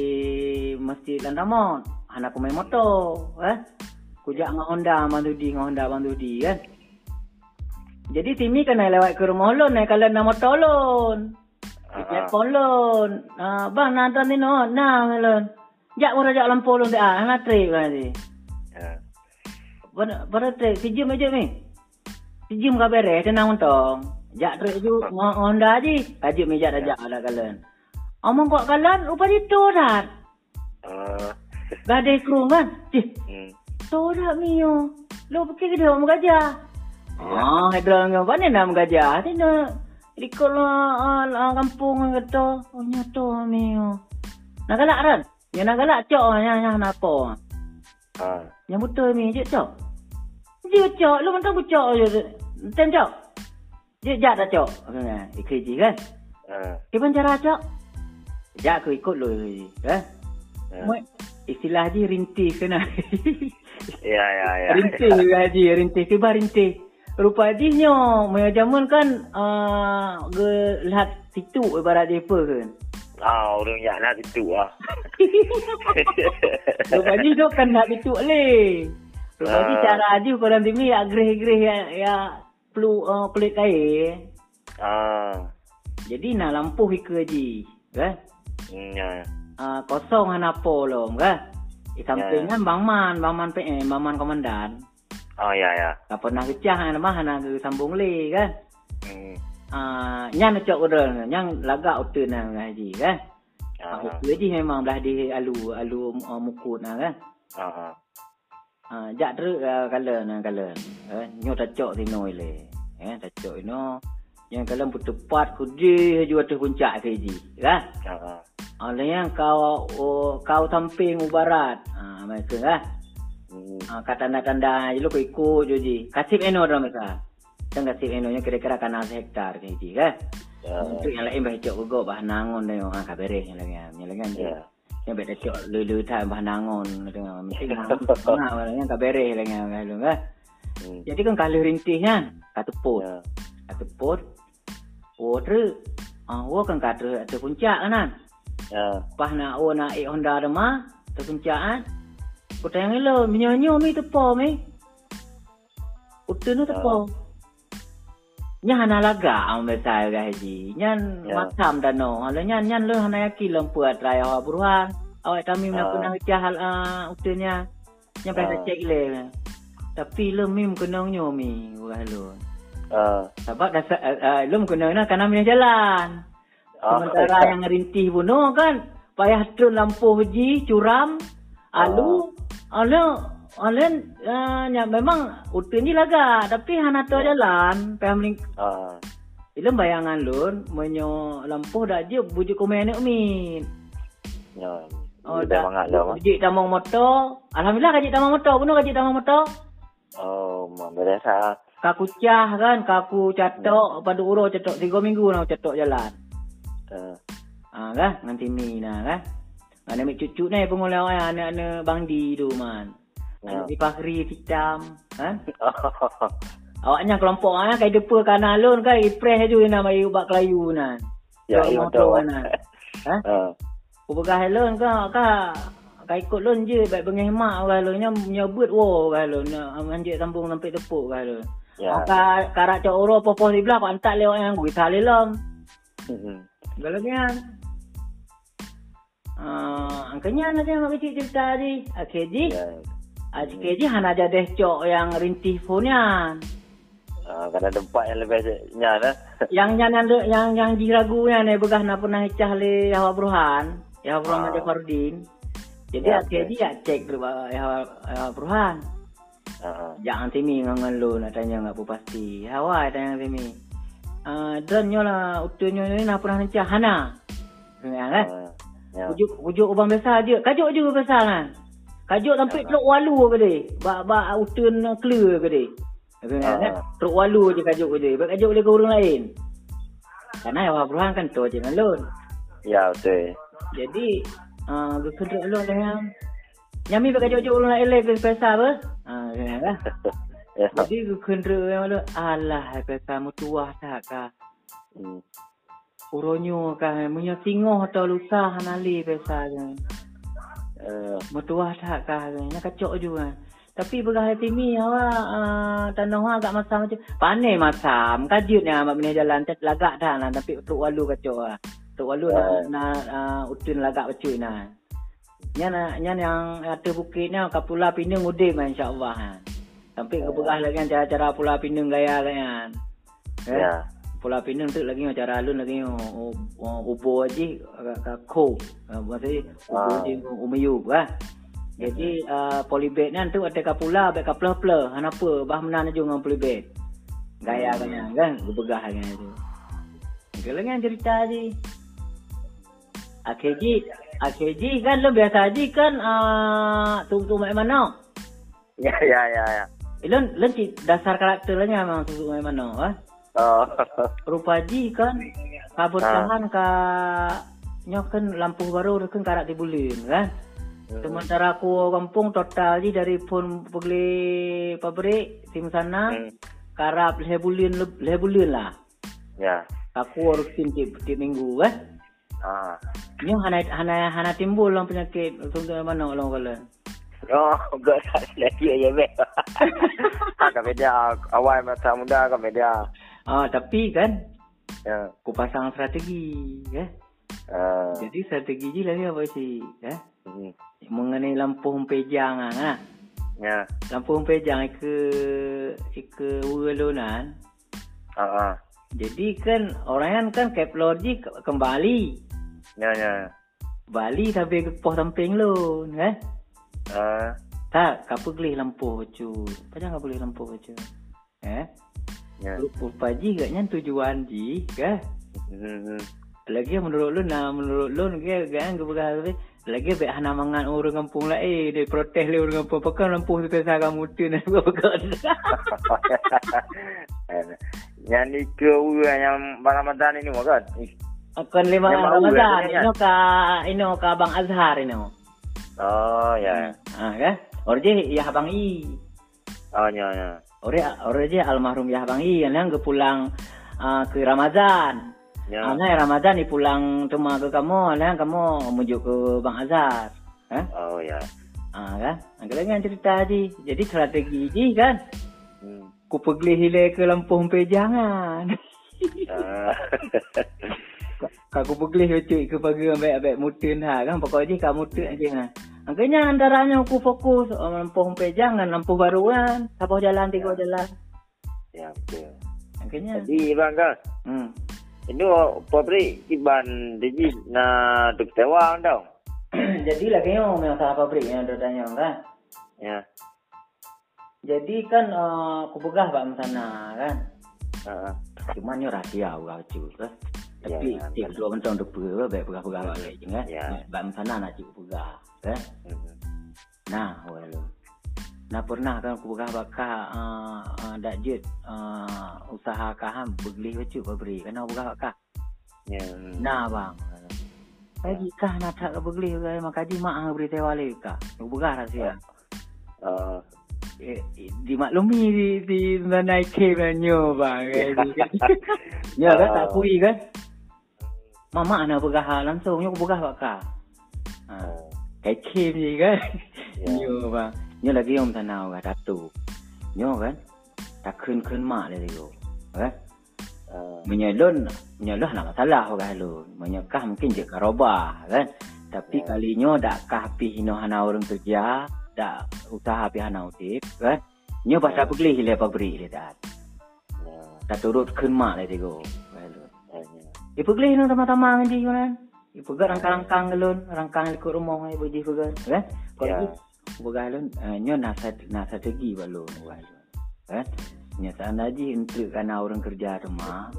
Masjid Landamon. Anak aku main motor, eh? Kujak dengan Honda, bantu di dengan Honda, bantu di, kan? Jadi Timi kena lewat ke rumah lon, naik kalau nak motor lon. Ah, Ya, ah. kolon. Ah, bang nanti ni no, nah melon. Jak murah jak lampu lon dah, ana trip kan ni. Ya. Pada pada trip sejam aja ni. Sejam ka beres tenang untong. Jak trip ju ngo- Honda ji. Meja dah jak ada kalen. Omong kok kalen rupa itu dah. Ah. Gadai kru kan. Cih, Hmm. tu dah mio. Lo pergi ke dia om gajah. Ah, hidra ngau mana nam gajah. Tina ikut lah ah, kampung kata. Oh nyato mio. Nak galak kan? Ya nak galak cok nya nya napa? Ah. Yang betul ni je cok. Je cok, lu mentang cok je. Ten cok. Je jak dah cok. Kan? Ikut je kan? Ah. Gimana cara cok? Jak aku ikut lu. Kan? Ya. Mu- Istilah je rintih kena. Ya, ya, ya. (laughs) Rintih haji, rintih tiba rintih. Rupa haji nyo, maya jamun kan uh, ge lihat situ ibarat dia apa kan. Ah, orang yak nak situ ah. (laughs) Rupa haji tu kan nak situ le. Rupa haji Ah. cara haji korang timi ya greh-greh ya, ya perlu uh, pelik kain. Ah. Jadi nak lampu ke haji. Kan? Hmm, ya. Uh, kosong hana apa lom kan. Di sampingnya Bang Man, Bang Man PM, Bang Man Komandan. Oh, ya, ya. Tak pernah kecah nama hana ke sambung le kan. Hmm. Ah, nyan cok udah, nyan lagak utuh na haji kan. Ah, Ah. itu je memang belah di alu alu uh, mukut na kan. Ah. Ah, jak terus uh, kala na kala. Eh, nyo tak tinoi le. Eh, tak cok ino. Yang kala pun tepat kudi haju atas puncak ke haji, kan? Ah. Ah, yang kau oh, kau samping ubarat. Ah, mereka kan. Hmm. Ah, kata tanda-tanda je lu ikut je ji. Kasih eno dah mereka. Dan kasih eno nya kira-kira kana hektar ke haji kan. Ya. Untuk yang lain baca juga bahan nangon dia orang kabareh yang lain yang lain kan dia. Ya. Yang baca cok lulu tak bahan nangon dengan mesti nangon ah yang kabareh lain yang lain kan. Hmm. Jadi kan kalau rintihnya kata pot, Ya. kata pot. Oh tu ah wo kan kata puncak kan. Ya. Pas nak oh nak ik Honda ada mah tu puncak kan. Kau tanya lo menyonyo mi tepo mi. Utu nu tepo. Nya hana laga am besar ga haji. Nyan Ya. macam dah no. Halo nyan nyan lo hana yaki lempuat raya awak buruhan. Awak kami nak Ah. kena hal uh, utunya. Yang pada Ah. cek le. Tapi lo mim kena nyo mi wah lo. Ah. Sebab dah uh, uh, lo kena na kana mi jalan. Ah. Sementara yang rintih no kan. Payah turun lampu haji, curam, alu, alu, alu, uh, ya, memang utun ni laga. Tapi hana tu jalan, payah meling. Ah. Ilmu bayangan lun, menyo lampu dah je bujuk komen min. Ya. Oh, dah mangat dah. Bujuk tamang motor. Alhamdulillah kaji tamang motor. Bunuh kaji tamang motor. Oh, berasa. Kaku cah kan, kaku catok pada uro catok tiga minggu nak catok jalan. Ah. Ah kan, nanti mi nah kan. Mana mi cucu ni pengulau anak-anak Bang Di tu man. Ya. Anak di Fahri hitam, kan? (laughs) Awaknya kelompok ah kai depa kana lun kai ipres ju nama iu bak kelayu nan. Ya, motor betul. nan. (laughs) Ha? Ah. Ku begah lun ka ka kai ikut lun je baik bengih mak ka lun nya nyebut wo ka lun anjek sambung sampai tepuk ka lun. Ya. Ka karak cok oro popo di belah antak lewat yang gue tali lom. Hmm. Galaknya. Ah, angkanya nanti mak kecil cerita di. Akhirnya Ya. Akhirnya hana jadi cok yang rintih punya. Ah, kena tempat yang lebih nyan eh. (laughs) yang yang yang yang yang yang ni begah nak pernah icah le Yahwa Bruhan, Yahwa Bruhan Ah. ada Fardin. Jadi Ya, ya, dia dia cek dulu Yahwa Yahwa Bruhan. Ah, Jangan timi ngangan lu nak tanya ngap pasti. Hawa tanya timi. Ah, dan nyo lah utunyo ni nak pernah icah hana. Dengar kan? ah, Ya. Ujuk ujuk ubang biasa je. Kajuk je biasa kan. Kajuk sampai Ah. truk walu ke dia. Ba ba utun clear ke dia. Kan? Ah. Truk walu je kajuk dia. Baik kajuk boleh ke orang lain. Karena Yahwa Bruhan kan tu je ngalun. Ya, betul. Jadi, ah, uh, kedua lu dengan Nyami pakai jauh-jauh orang lain lagi ke pesa apa? Ah, kan lah. (laughs) Ya. Jadi ke kendera yang mana? Alah, pesa mutuah tak kah? Uronyo kah? Punya singoh atau lusa hanali pesa kan? Eh, Mutuah tak kah? Kan? Nak kacok juga. Tapi pegah hati awak uh, tanah awak agak masam macam pandai masam kajut ni amat bini jalan tak lagak dah lah tapi untuk walu kacau ah. Untuk walu nak Oh. nak uh, utun lagak becuy nah. Nya na- nya yang ada bukit ni kapula pinang udim insya-Allah. Ha. Sampai ke lagi kan cara-cara pula pinang gaya kan. Eh? Ya. Pula Pinang tu lagi cara alun lagi oh, oh, ubo aja kat ko. Maksudnya ubo Ah. aja umayu ah. Jadi uh, polybag ni tu ada kapula, baik kapula pula. Kenapa? Bah menan aja dengan polybag. Gaya kan kan, gebegah kan tu. Kalau kan cerita je. AKG, AKG kan lo biasa aja kan uh, tu tu mak mana? Ya, ya, ya, ya. Ilon, lon dasar karakternya memang tu tu mak mana, ah? Oh. rupa ji kan kabut Ha. tahan ka nyokan lampu baru rekan karak di bulin kan sementara aku kampung total ji dari pun pergi pabrik tim sana Hmm. karap leh bulin leb- leh bulin lah Ya. aku harus tim tiap, tiap minggu kan Ah. ni hana hana hana timbul lang penyakit sumber mana orang kala Oh, enggak tak lagi ya, be. (laughs) Agak beda. Awal masa muda agak beda. Ah tapi kan Ya. aku pasang strategi kan Ah. jadi strategi ji lagi apa sih kan Hmm. mengenai lampu pejang ah kan? Ya. lampu pejang ke ke Wulunan. Ah. ah. Jadi kan orang kan kan Keplogi kembali. Ya, ya. Bali tapi ke pos samping lu, kan? Ah. Tak, kau boleh lampu cu. Padahal kau boleh lampu cu. Eh? Ya. Lupa ji katnya tujuan ji, kan? Hmm. Lagi menurut lu nah menurut lu ke kan ke begal lagi baik hana mangan orang kampung lah eh dia protes le orang kampung pakai lampu tu kesa kamu tu (laughs) nak buat (laughs) yang ni ke orang yang Ramadan ini kan? Akan lima Ramadan, ino ka ino ka Abang Azhar ino. Oh ya. Ah kan? Orje ya Abang I. Oh ya ya. Ore ore je almarhum ya Abang I yang ke pulang ah, ke Ramadan. Ya. Ah, nah, Ramadan ni pulang cuma ke kamu, nah kamu menuju ke Bang Azhar. Eh? Oh ya. Ah kan? Angkat lagi yang cerita ji. Jadi strategi ji kan. Hmm. Ku pergi hile ke Lampung Pejangan. Ah. (laughs) Kau pergi cuy ke pagi ambek-ambek mutun ha kan pokoknya kamu mutun aja kan. Angkanya antaranya aku fokus oh, Lampung Pejangan, Lampung Baruan, apa jalan tiga jalan. ya betul. Angkanya. Jadi bang kan, Hmm. ini pabrik iban diji na duk tewang dong. (clears throat) Jadi lah kayaknya memang salah pabrik yang ada tanya kan. Ya. Jadi kan uh, aku pegah pak sana kan. Ah. Cuma ni rahsia aku cuy kan. Tapi Ya, tiap dua mentang depa baik pegah-pegah pak lagi kan. Ya. Pak sana nak pegah kan. Hmm. Nah, walau. Nah pernah kan aku pegah bakal uh, uh, dak jet uh, usaha kaham beli baju pabrik kan aku pegah bakal. Ya. Nah bang. Lagi kah nak tak beli ke maka di mak beri tewale kah. Aku pegah rahsia. Ah. Eh, dimaklumi di di naik kebanyo bang. Ya kan tak kui kan. Mama ana pegah langsung aku pegah bakal. Ha. Ah. Kayak kem je kan. Ya. (laughs) Nyo bang. Nyo lagi om tanau kan datu. Nyo kan. Tak kun kun mak le dia. Kan? Ah. Menyelon, menyelon nak masalah kan lu. Menyekah mungkin je karobah kan. Tapi Ya. kali nyo dak kah pi hino hana orang kerja, dak usaha pi hana utip kan. Nyo pasal Ya. pergi le pabrik le dak. Tak turut kemak lah tiga. Ah, Ibu beli nu tamang-tamang di kan. Ibu pegat rangkang-rangkang gelun, rangkang ikut rumah ibu ji pegat, kan? Kalau Ya. ibu galun, nyo nasa nasa tegi balun galun. Kan? Nya sana untuk karena orang kerja rumah.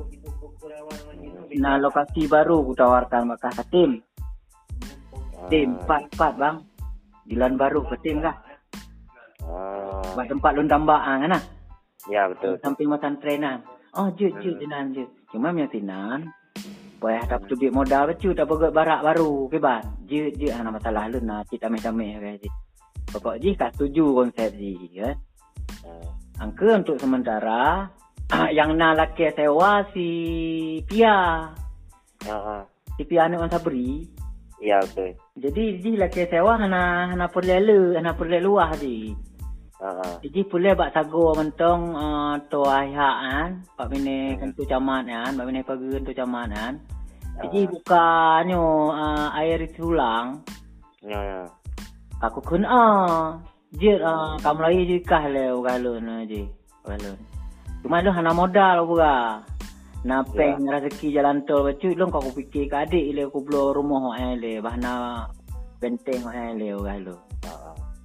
Nah lokasi baru ku tawarkan maka tim. Tim empat empat bang. Jalan baru ke tim kah? Ah, Buat tempat lun tambah ah kan? ah? ya betul. Samping macam trenan. Oh jut jut jenan jut. Cuma yang tinan. Payah tak betul duit modal becu tak pegat barak baru ke ban. Jut jut ana masalah lu nak tameh-tameh ke ji. Pokok ji tak setuju konsep ji kan. Ah, Angka untuk sementara (coughs) yang nak laki sewa si Pia. ah, ah. Si Pia ni orang sabri. Ya betul. Jadi ji laki sewa hana hana perlele, hana perlele luah ji. Ah, ah. Jadi boleh bak sago mentong uh, to ayah kan, pak bini kan tu camat kan, pak bini pagi tu camat kan. Jadi bukannya uh, air itu ulang, Ya ya. aku kun ah, je uh, kamu lagi je kah le galon je, galon. Cuma lu hana modal buka. Napeng yeah. rezeki jalan tol bacu lu kau fikir ke adik ile aku belo rumah ai le bahna benteng ai le galon.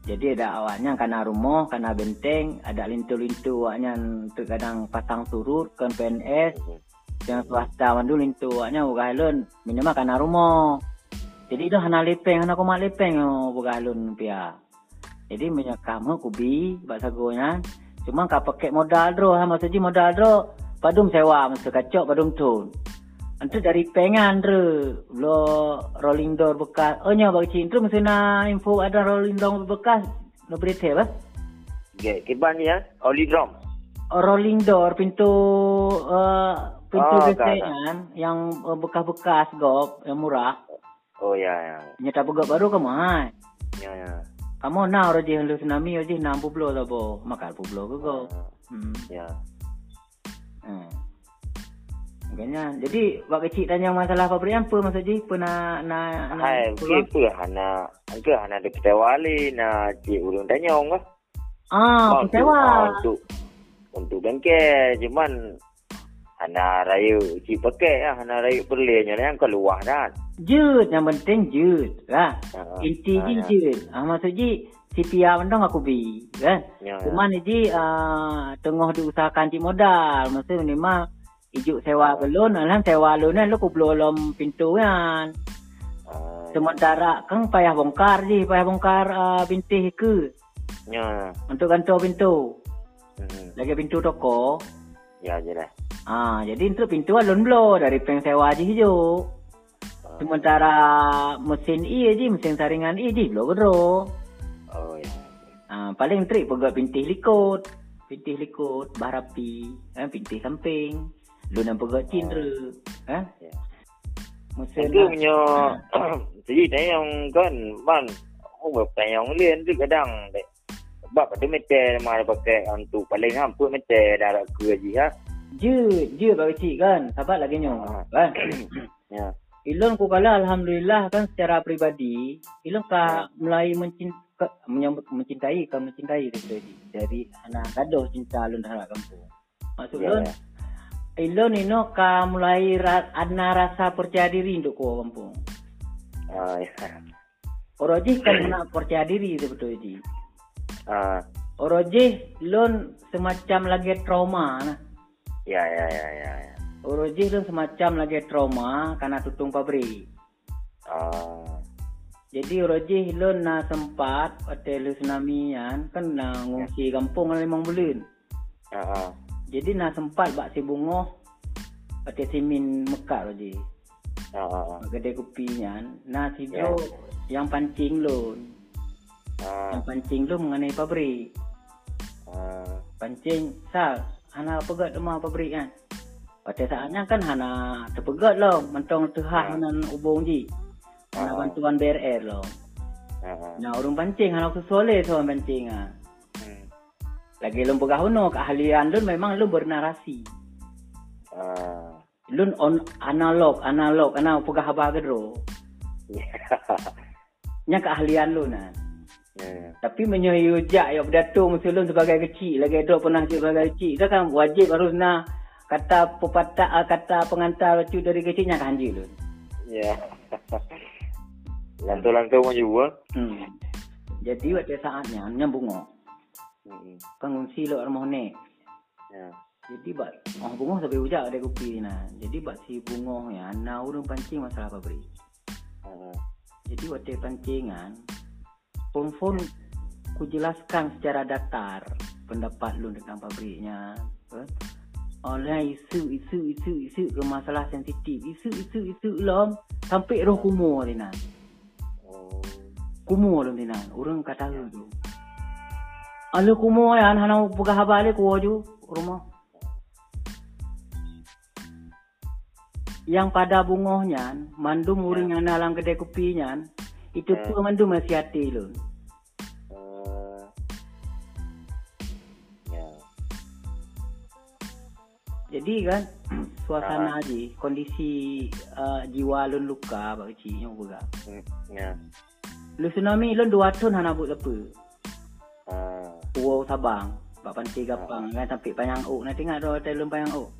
Jadi ada awaknya karena rumah, karena benteng, ada lintu-lintu awaknya terkadang pasang surut kan PNS, Mhm. yang swasta mandu lintu awaknya buka halun, minimal karena rumah. Jadi itu hana lepeng, hana kumat lepeng yo buka pia. Jadi minyak kamu kubi, bahasa gonya, cuma kau pakai modal dro, ha maksudnya modal dro, padum sewa, maksud kacok padum tun. Antu dari pengan dre, lo rolling door bekas. Oh nya bagi cintu mesti na info ada rolling door bekas. Lo berita apa? Okay, kiban ni ya. Oli drum. Oh, rolling door pintu uh, pintu Oh, yang uh, bekas-bekas gop yang murah. Oh ya ya. Nyata begak baru kamu hai. Ya ya. Kamu na roji lu tsunami roji 60 lah bo. Makan 60 ke go. Ah, Hmm. Ya. Hmm. Makanya, jadi Pak Kecik tanya masalah pabrik apa maksud Ji? Pernah nak nak Hai, keluar? ke apa hana angka hana ada kita wali na cik ulun tanya orang kah? Ah, Ah, pensewa. untuk untuk bengkel cuman hana raya cik pakai ya hana raya perlenya yang keluar kan. Jut, yang penting jut. Lah. Ah, Inti ah, Ji ya. jut. Ah, maksud Ji, CPR mendong aku bi. Kan? Ya, ya. Cuma ni ah, tengah diusahakan cik modal. Maksud minimal ijuk sewa belon, alam sewa belon kan lu ku belum pintu kan. Ah, Sementara kan payah bongkar Ji, payah bongkar ah, bintih ke. ya. Untuk gantung pintu. Hmm, Lagi pintu toko. Ya je lah. Ah, jadi untuk pintu alun blo dari peng sewa je hijau. Ah, Sementara mesin i je, mesin saringan i je blo gedro. Oh ya. Ah, paling trik pegat pintih likut. Pintih likut, barapi, eh, pintih samping. Lu nak pegat cindera. Eh? Ya. Mesin Itu punya (coughs) jadi tayang kan man oh tayang lain tu kadang. Sebab ada mah ada pakai untuk paling hampir meter dah ada ke je ha. je, je bagi cik kan. Sahabat lagi nyo. Ah. Kan? (coughs) Ya. Ilon ku kala alhamdulillah kan secara pribadi, ilon ka mulai mencinta, menyambut mencintai kan mencintai tadi. Dari anak gaduh cinta alun dah kampung. Maksud Ya, ilon, ya. ilon ino ka mulai ra, ada rasa percaya diri untuk ku kampung. Ah, ya. Oroji kan (coughs) nak percaya diri tu betul ji. Ah, Oroji ilon semacam lagi trauma nah. ya ya ya ya. ya. Oroji ilon semacam lagi trauma karena tutung pabrik. Ah, Jadi Roji lo na sempat hotel tsunami kan kan na ngungsi kampung kan limang bulan. ah, ah. Jadi na sempat bak si bungo hotel simin Roji. Ah, ah, ah. Gede kopinya na si Ya. Jo yang pancing lo. Ah, Yang pancing lo mengenai pabrik. ah. Pancing sal hana pegat rumah pabrik kan. Pada saatnya kan hana terpegat lo mentong tehah Ya. nan ubung ji. Hana Ah. bantuan BRR lo. Ah, ah. Nah urung pancing hana kesoleh so pancing ah. Lagi lum pegah uno keahlian lun memang lun bernarasi. Ah. Lun on analog, analog, ana pegah abah gedro. Ya. (laughs) Nya keahlian lun nah. Ya. Tapi menyuyujak ya berdatung mesti lun sebagai kecil lagi ada pernah jadi sebagai kecil. Dah kan wajib harus na kata pepatah uh, kata pengantar lucu dari kecilnya kan lu. Ya. (laughs) Lantu-lantu mau juga. Hmm. Jadi waktu saatnya nyambung Hmm. kan ngungsi lo rumah ni. Ya. Jadi bak oh bungo sampai ujak ada kopi nah. Jadi bak si bungo ya na urang pancing masalah pabrik. Hmm. Jadi waktu pancingan pun ku jelaskan secara datar pendapat lu tentang pabriknya. Kan? Oleh isu isu isu isu ke masalah sensitif. Isu isu isu lom sampai roh kumur ni nah. Oh. Kumur lu ni nah. Urang kata tu. Alu kumur ya hana buka habale ku ju rumah. Yang pada bungohnya, mandum uring yang nalang kedai kopinya, itu Hmm. pun mandum masih hati lu. Ya. Jadi kan (clears throat) suasana Ah. aja kondisi uh, jiwa lun luka bak kecil yang buka. Hmm. Ya. Lu tsunami lun dua tahun hana buat apa. Ah. Puau Sabang, bak pantai gapang kan sampai Panyang Ok. Nak tengok dah hotel lun Panyang Ok.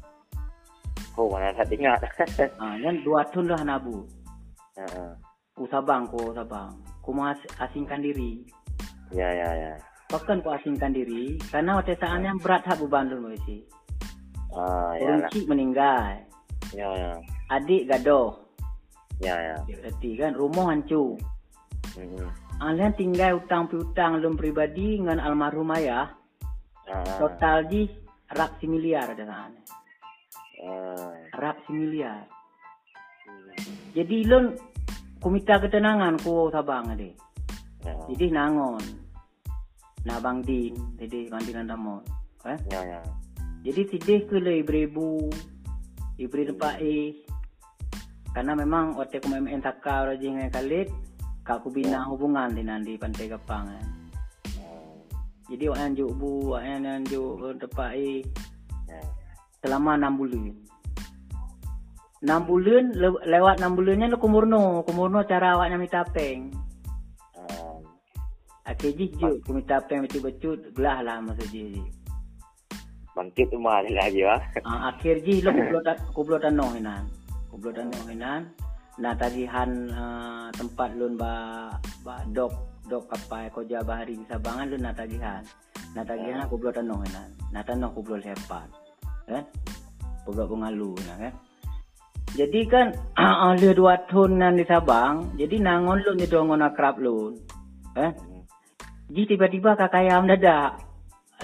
Oh, mana tak ingat. (laughs) Ah, kan dua tahun dah hana bu. Ha. U Sabang ko Sabang. Ku mau as- asingkan diri. Ya, ya, ya. Bahkan ku asingkan diri karena waktu saatnya berat hak beban bak kecil. Ah, ya Orang cik meninggal. Ya, ya. Adik gadoh. Ya, ya. Berarti kan rumah hancur. Hmm. Alian tinggal hutang piutang lum pribadi dengan almarhum ayah. Ah. Total di rak miliar ada sana. Ah. Rak miliar. Jadi lun ku minta ketenangan ku sabang ade. Ya. Jadi nangon. Na bang din, jadi bang din andamon. Eh? Ya, ya. Jadi sidih ke le ibu-ibu. Ibu tempat eh. Karena memang waktu aku main takar raja dengan Khalid, kak aku bina hubungan dengan di pantai Gapang. Eh. Ah. Jadi wak anjuk bu, wak anjuk tempat eh. Ya. selama 6 bulan. 6 bulan le- lewat 6 bulannya lu kumurno, kumurno cara awaknya minta peng. Ah. Akhir ji je ku minta peng betul-betul belah lah masa ji. Bangkit tu mahal lagi, wah. Ah, akhir ji lu (laughs) kublo ta kublo tanoh hinan. Kublo tanoh hinan. Nah tagihan ah, tempat lun ba ba dok dok kapal koja bahari di Sabangan lun nak tagihan. Nah tagihan aku kublo tanoh hinan. Nah tanoh kublo lepat. Kan? Pegak pengalu kan. Jadi kan (clears throat) ada dua tahun nan di Sabang, jadi nangon lu ni dongon akrab lu. Eh? Ji tiba-tiba kakak ayam dadak.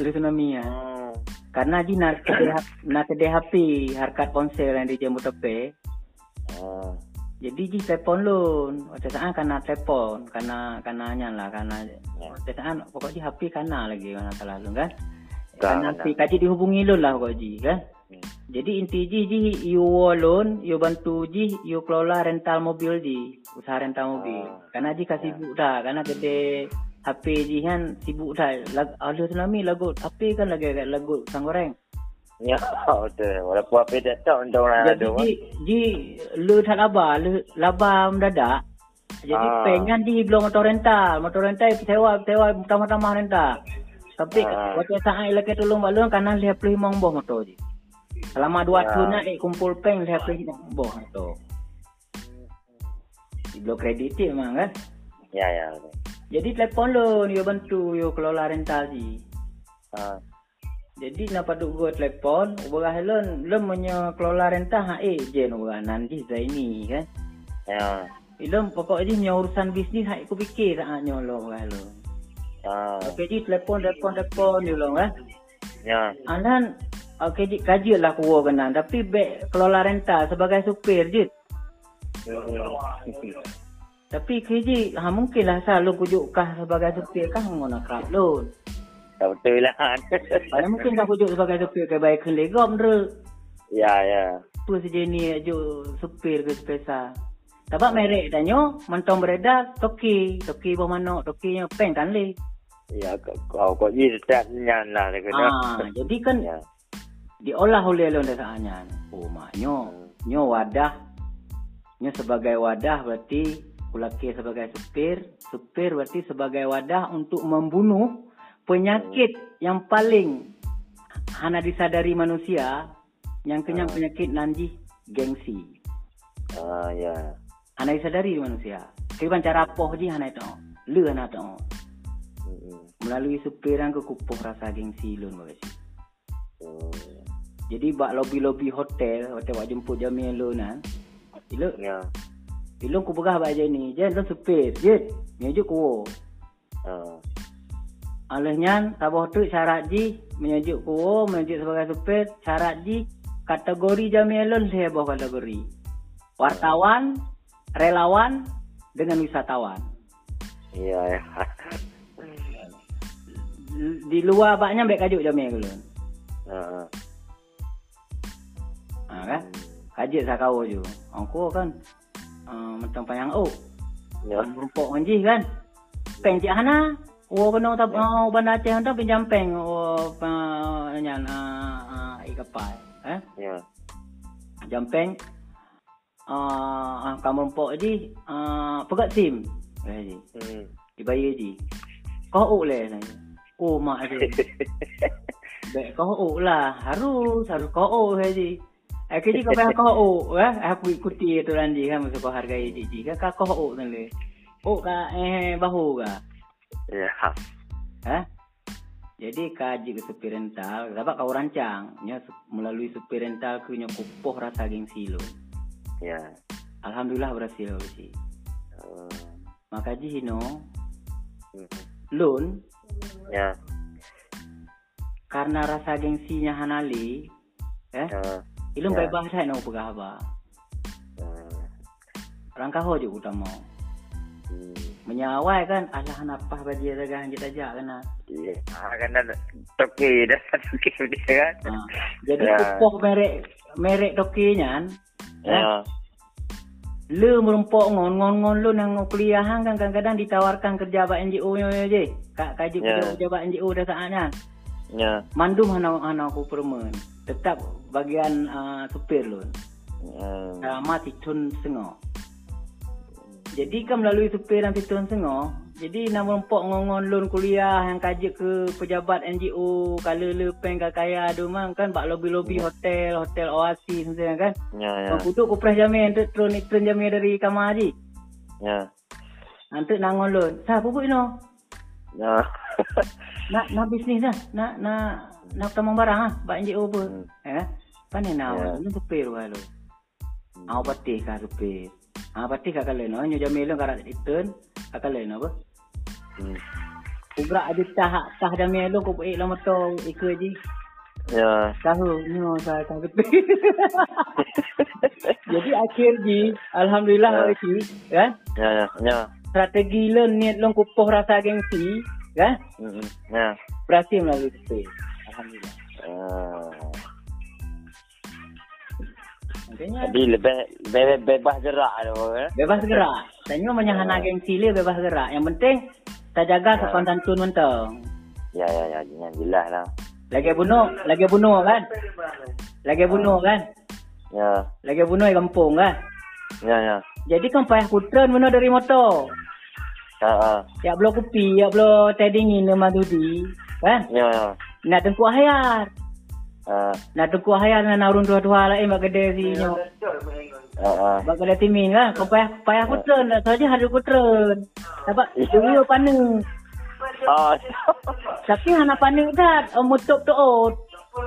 Lu tsunami ya. Hmm. Karena ji nak kedai nak kedai HP harkat ponsel yang di Jambu Tepe. Ah. Jadi ji telepon lun. Waktu saat kena telepon, karena karena lah karena Ya. waktu saat pokoknya HP kena lagi karena salah lun kan. Kena. HP kaji dihubungi lun lah pokok ji kan. Hmm. Jadi inti ji ji you loan, you bantu ji, you kelola rental mobil ji, usaha rental mobil. Ah. Karena ji kasih sibuk dah, karena gede HP ji kan sibuk dah. Lag, ada tsunami lagu HP kan lagi lagu sang goreng. Ya, (laughs) betul. Walaupun apa tak tahu untuk orang Jadi ada. ji ji lu tak laba, lu laba mendadak. Jadi Ah. pengen ji belum motor rental, motor rental sewa sewa tambah-tambah rental. Tapi Ah. waktu saat ilak tolong balung karena lihat pelih mong motor ji. Selama dua Ya. tahun nak eh, kumpul peng lihat pelih mong boh motor. Di blok kredit memang kan. Ya, ya. Jadi telefon lu, you bantu, you kelola rental ji. Ah. Jadi nak padu gua telefon, ubah lon, lon menyo kelola rental ha eh je no nanti Zaini kan. Ya. Ilom pokok ni punya urusan bisnis hak aku fikir tak nyo lo kalau. Ah. Okey ji telefon telefon telefon ni lo kan. Ya. Anan okey ji kaji lah ku kena tapi be kelola rental sebagai supir je. Tapi keji ha mungkin lah selalu kujuk kah sebagai supir kah ngono kerap lo. Tak betul lah. (laughs) Ada mungkin kah kujuk sebagai supir ke baik ke legom re. Ya, ya. Apa sejenis ajo supir ke sepesa. Tapak merek danyo, mantong beredar, toki, toki bawa manok, tokinya peng kan le. Ya, kau kau kau ni tak nyan lah. Ah, jadi kan Ya. diolah oleh lo desanya. Oh, maknyo, nyo wadah, nyo sebagai wadah berarti kulaki sebagai supir, supir berarti sebagai wadah untuk membunuh penyakit yang paling hana disadari manusia Yang kenyang Ah. penyakit nanti gengsi. Ah, ya. Hanai sadari manusia. Keban cara poh je hanai tu. Lu hanai tu. Hmm. Melalui supiran ke kupuh rasa gengsi lun bagasi. Hmm. Jadi bak lobi-lobi hotel, hotel bak jemput jami lun nah. Ilo, Ya. ilo ku pegah bak je ni. Je lu supir. Je. Menyujuk ku. Ah. Alahnya tabah tu syarat ji menyajuk ku, menyajuk sebagai supir, syarat ji kategori jami lun saya bawah kategori. Wartawan, relawan dengan wisatawan. Ya, ya. Di luar baknya baik kajuk jami lun. Ah. Ha kan? Kajet saya kau je. Aku kan uh, mentang panjang oh. Ya. Rumpok manji kan. Peng cik Hana. Oh kena tak oh, bandar Aceh hantar pinjam peng oh pa nyan ah uh, ikapai. Eh? Ya. Jampeng ah uh, kamu rumpok je uh, pegat sim. Eh je. Hmm. Dibayar je. Kau ok le saya. Oh mak je. (laughs) Baik kau ok lah. Harus harus kau ok je. Aku je kau payah kau ok eh. Aku ikuti tu ranji kan masa kau hargai. Kan kau ok tu le. Ok ka eh bahu ka. Ya. Eh? Jadi kaji ke supi rental, dapat kau rancang. Nya su- melalui supi rental ku nya kupoh rasa gengsi lo. Ya. Alhamdulillah berhasil sih. Oh. Maka ji hino Hmm. loan Ya. karena rasa gengsinya Hanali eh Ya. ilum Ya. bebas saya pegah apa. Ah. Rangka ho je utama. Hmm. Menyawai kan alah napa bagi jaga kita aja kan. Iya. Ah, kan ada toki dah toki (laughs) dia kan. Ha. Jadi Ya. kupoh merek merek tokinya Ya. Le merumpok ngon ngon ngon lu nang kuliah hang kan kadang-kadang ditawarkan kerja bak NGO nya je. Kak kaji Ya. kerja bak NGO dah saatnya. Ya. Mandum hana hana aku permen. Tetap bagian uh, supir lu. Hmm. Sama titun sengok. Jadi kan melalui supir dan titun sengok. Jadi nak merumpok ngon-ngon lun kuliah yang kaji ke pejabat NGO kala le peng kaya tu mang kan bak lobi-lobi hotel, hotel oasis macam kan. Ya, ya. Kau kutuk ku press jamin tu turun turun jamin dari kamar haji. Ya. Nanti nangon lun. Sa apa buat no? Ya. (laughs) Nak nak bisnis dah. Nak nak nak tamang barang ah. Bak NGO apa? Hmm. Eh? Pandai nak Ya. Lu supir wah lu. Awak patih kah supir. Ah patih kah kalau no. Nyo jamil lu karat return. Kah kalau no apa? Hmm. Kubrak ada tah tah jamil lu ku buat lama tu ikut je. Ya. Tahu nyo saya tak supir. (laughs) Jadi akhir ji alhamdulillah Ya. ya. kan? Ya, ya. Ya. Strategi lu niat lu kupuh rasa gengsi, kan? Hmm. Ya. Berhasil melalui supir. Alhamdulillah. Ah. Makanya Jadi lebih lebih bebas gerak tu kan. Bebas gerak. Tanya banyak Ya. anak gengsi dia bebas gerak. Yang penting kita jaga Ya. sopan santun mentang. Ya, ya, ya. Jangan jelas lah. Lagi bunuh, lagi bunuh kan? Lagi bunuh kan? Ya. Lagi bunuh di kampung kan? Ya, ya. Jadi kan payah kutren bunuh dari motor. Ya, ya. Ya belum kopi, ya belum tedingin nama dudi. Kan? Ya, ya. Nak tengku hayar. Ah, Nak tengku hayar nak narun dua-dua lain bak gede si nyo. ah, ah. Bak gede timin kan? Kau payah payah kutren. Saja harus kutren. Dapat dulu panen. Oh, Tapi anak panik kan, uh, mutuk tu ot.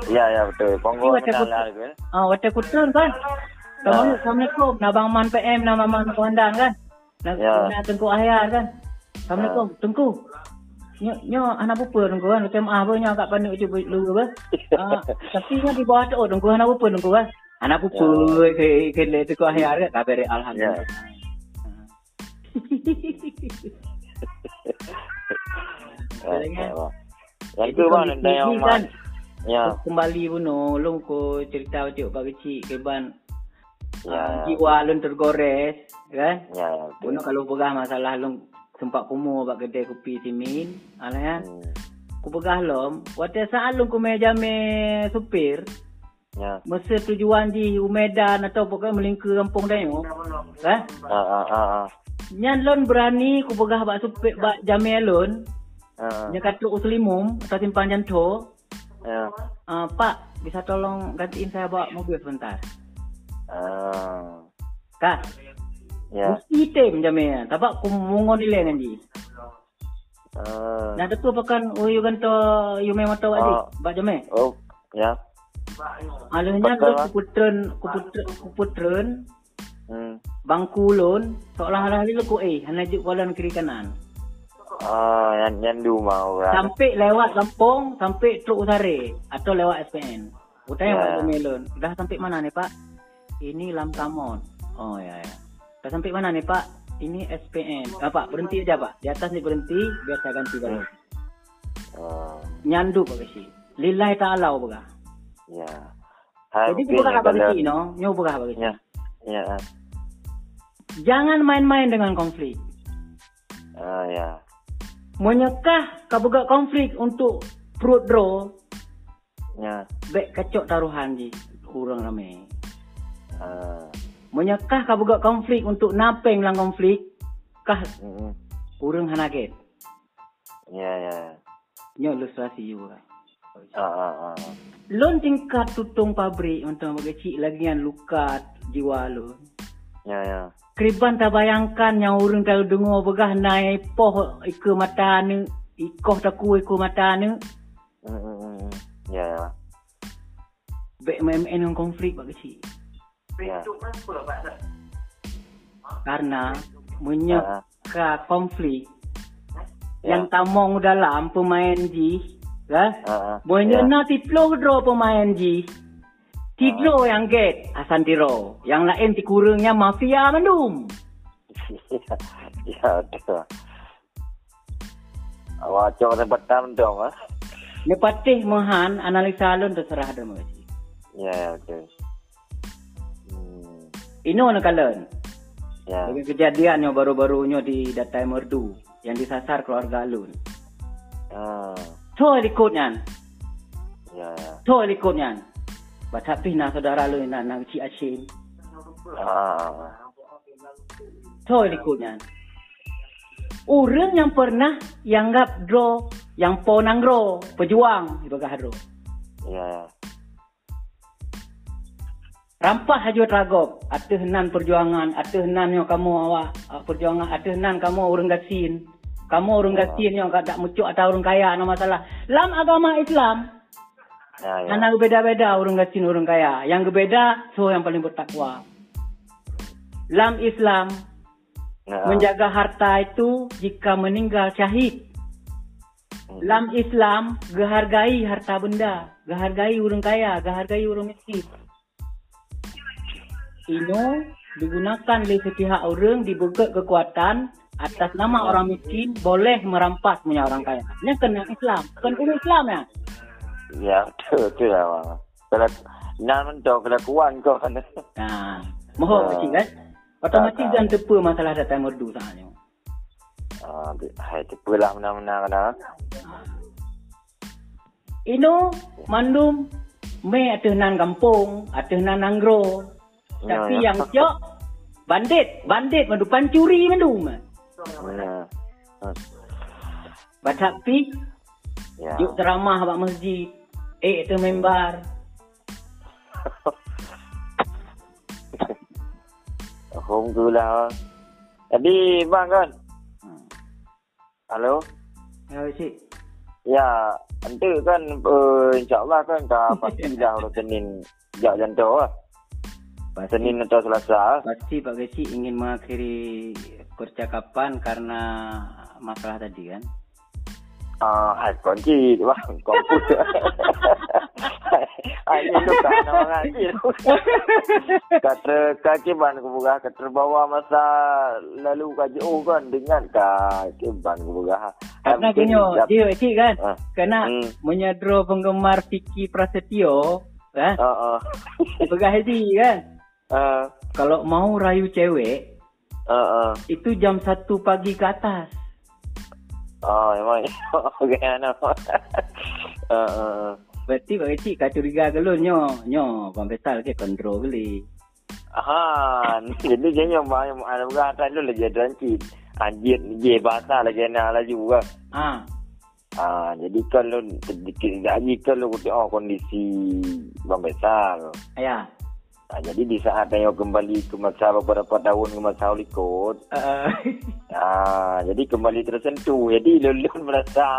ya, ya betul. Kenal macam lah kan. Ah, wate kutun kan. Ah. Assalamualaikum. Nabang Man PM, nama Man Komandan kan. Nak Ya. nak tengku ayah kan. Assalamualaikum, tengku. Nyo nyo anak pupa tengku kan. Macam ah apa nyo agak panik je lu apa. Ah, tapi kan di bawah tu oh, tengku anak pupa tengku kan. Anak pupa ke ke le tengku ayah kan. Kabar alhamdulillah. Ya. Ah, Jangan. ya, Yang tu bang, yang kan Ya, kembali long ko cerita cik pak kecil keban ya, Ah, jiwa lun tergores kan ya, ya, kalau pegah masalah lung sempat kumu bak kedai kopi simin alah ya. Hmm, ku pegah lom. Waktu saat lung ku meja me supir Ya, masa tujuan di Umedan atau pokoknya melingkar kampung Dayo kan ah, ah, ah, ah. nyan lon berani ku pegah bak supir bak jame lon. Ah, nya katuk uslimum atau simpan janto Ya. Ah, Pak, bisa tolong gantiin saya bawa mobil sebentar. Ah. Kak, Ya. mesti item jamnya. Tapak kumungon nilai nanti. Ah. Nah, tu apa kan, oh, you kan to, you memang tahu adik, Oh. bak jamnya. Oh, ya. Alahnya Betul, lu Pak. kuputren, kuputren, kuputren, Hmm. bangku lon, seolah-olah lu ku eh, hanya juk walan kiri kanan. Ah, yang yang du mau kan. Sampai lewat kampung, sampai truk usare atau lewat SPN. Utanya Ya. yeah. melon. Dah sampai mana nih Pak? Ini Lamtamon. Oh ya ya. Dah sampai mana nih Pak? Ini SPN. Ah, Pak, berhenti aja Pak. Di atas nih berhenti, biar saya ganti balik. Ah, Nyandu Pak Besi. Lillahi ta'ala buka. ya. Hai, Jadi mungkin buka Pak Besi no, nyo buka Pak Besi. Ya. Ya. ah. Jangan main-main dengan konflik. Ah, ya. Menyekah kabuga konflik untuk perut draw, Ya. baik kacok taruhan ji. Kurang ramai. Ah. Menyekah kabuga konflik untuk napeng lang konflik, kah Mm-mm. kurang hanaget. Ya, ya. Nyo ilustrasi juga. Ah, ah, ah. Lon tingkat tutung pabrik untuk bagacik lagi yang luka jiwa lu. Ya, ya. Kriban tak bayangkan yang urang tahu dengar begah naik poh iku mata ni. Ikoh taku iku mata ni. Mm-mm. Ya, ya. Baik Ya. Karena Ah, menyeka konflik Ya. yang tamong dalam pemain ji. Kan? ah, ah. Boleh Ya. na tiplo draw pemain ji. Tidro yang get Hasan Tiro. Yang lain ti kurangnya mafia mandum. (laughs) ya, betul. Awak cakap tempat tam dong, ah. Ni patih mohan analisa lun terserah mesti. Ya, ya, betul. Ino na kalon. Ya. Bagi kejadian yang baru-barunya di Datai Merdu yang disasar keluarga alun. Ah. So ikutnya. Ya, ya. So ikutnya. Bacapi na saudara lu na nang si Asin. Ah. So ikutnya. Orang yang pernah yanggap draw yang ponang draw pejuang di bagah draw. Ya, ya. Rampah hajut ragop. Atuh nan perjuangan. Atuh nan yang kamu awak uh, perjuangan. Atuh nan kamu orang gasin. Kamu orang gasin yang tak mucuk atau orang kaya. No masalah. Lam agama Islam. Ya, ya. Anak beda-beda orang gasin orang kaya. Yang beda so yang paling bertakwa. Lam Islam Ya. menjaga harta itu jika meninggal syahid. Lam Islam gehargai harta benda, gehargai orang kaya, gehargai orang miskin. Ino digunakan oleh sepihak orang dibekak kekuatan atas nama orang miskin boleh merampas punya orang kaya. Ini kena Islam, umat Islam ya. Ya, betul, betul lah. Kalau nan mentok kelakuan kau kan. Nah, mohon Ah. kecil kan. Otomatis dan tepa masalah datang merdu soalnya. Ah, hai tipu lah menang-menang kan. Ino mandum me atuh nan kampung, atuh nan nanggro. Ya, Tapi ya. yang cok bandit, bandit mandu pancuri mandum. Ya. Hmm. Tapi Ya. juk ceramah bak masjid. Eh itu membar. (laughs) Home tu lah. Jadi, bang kan? Halo? Ya cik. Ya, nanti kan uh, insyaAllah kan kau pasti dah Senin. (laughs) Jak jantung lah. Pasti, Senin atau Selasa. pasti Pak Gesi ingin mengakhiri percakapan karena masalah tadi kan. Ah, hai kunci bang, komputer. Hai itu kan nama ngaji. Kata kaki ban ku buka kata bawa masa lalu kaji oh kan dengan kaki ban ku buka. Karena gini, dia cik kan. Ah. Kena Hmm. menyedro penggemar Vicky Prasetyo kan. Ah ah. Pegah haji kan. Ah Kalau mau rayu cewek ah ah. itu jam 1 pagi ke atas. Ah memang okey ana. Ah ah. Berarti Pak Cik kau curiga ke lu nyo. Nyo, kompensal ke kontrol beli. Ah, jadi dia yang bang yang ada bukan ada lu lagi ada anjir. Anjir je bahasa lagi nak lagi buka. Ah, Ah, jadi kalau sedikit lagi kalau oh, kondisi membesar. Ya. Ah, jadi di saat saya kembali ke masa beberapa tahun ke masa ikut, (laughs) Uh, ah, jadi kembali tersentuh. Jadi lulun (laughs) merasa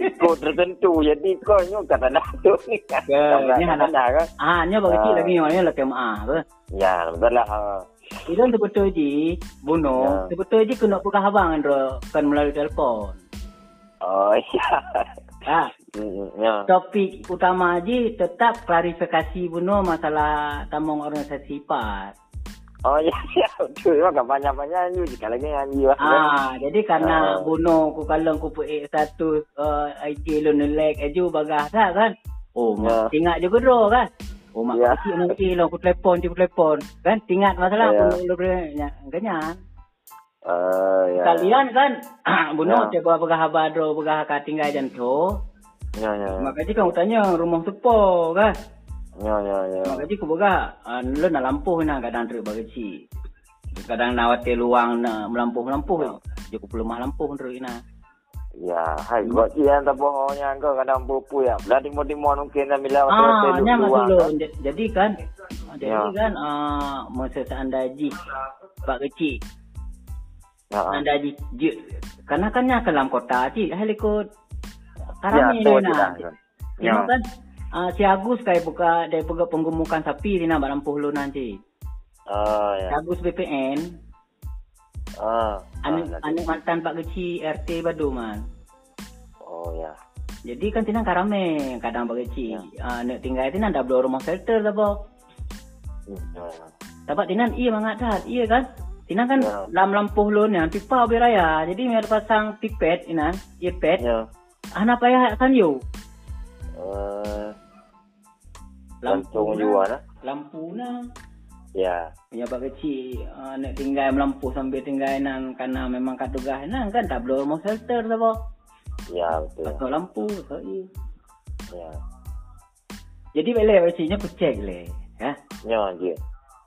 ikut tersentuh. Jadi kau ni kata nak tu ni. Ya, ni anak- nak kan? ah, nya bagi Ah. lagi ni lah ke maaf. apa. Ya, betul lah. ah. Itu betul je, bunuh. Ya. Betul je kena pegang abang Andro kan melalui telefon. Oh, (laughs) ya. Ah, ya. topik utama je tetap klarifikasi bunuh masalah tamung organisasi PAS. Oh, (laughs) ya, ya. Betul. Maka banyak-banyak ni. Jika lagi nyanyi. lah. Ah, jadi karena Ah. bunuh ku kalau ku pek satu uh, IT lo nelek eju bagah dah kan. Oh, Ya. tingat je kedro kan. Oh, mak Ya. kecil nanti lo ku telefon ku telefon kan. Tingat masalah Ya. ku lo kenyan. Ah, ya. Kalian kan (clears throat) bunuh Ya. coba begah badro begah ka tinggal janto. Ya, ya. Mak kecil kan tanya rumah sepo kan. Ya, ya, ya. Mak kecil ku begah uh, lo nak lampuh nak kadang truk bagi kecil. Kadang nak wate luang nak melampuh-melampuh. Je ku pelemah lampuh truk ina. Ya, hai buat dia tak bohongnya kau kadang bupu ya. Belah timur-timur mungkin dah bila Ah, nya masuk lo. J- Jadi kan, jadi Ya. kan, ah, masa anda haji, Pak Kecil, Ya, anda haji, je- karena kan dalam kota haji, hai ikut ya, ni nak. dah. Ya. Kan, ah, si Agus kai buka, dia buka penggemukan sapi di nak lampuh lu nanti. Si ya. Agus BPN, Ah, anak ah, anak mantan Pak Kecil RT Badu man. Oh, ya. Jadi kan tinang karame kadang Pak Kecil. Ya. Ah, nak tinggal tinang dah belum rumah shelter dah boh. Ya, ya. Dapat tinan iya mangat dah. Iya kan? Tinan kan Ya. dalam lampuh lo ni pipa be raya. Jadi mir pasang pipet inan, iya pet. Ya. Ana payah kan yo. Eh, Lampu na. juga nah. Lampu na. Ya. Punya bak kecil uh, nak tinggal melampuh sambil tinggal nan karena memang kat tugah nan kan tak belum mau shelter boh. Ya, betul. Atau lampu atau iya. Ya. Jadi boleh bacanya aku cek le. Ya. Ya, je.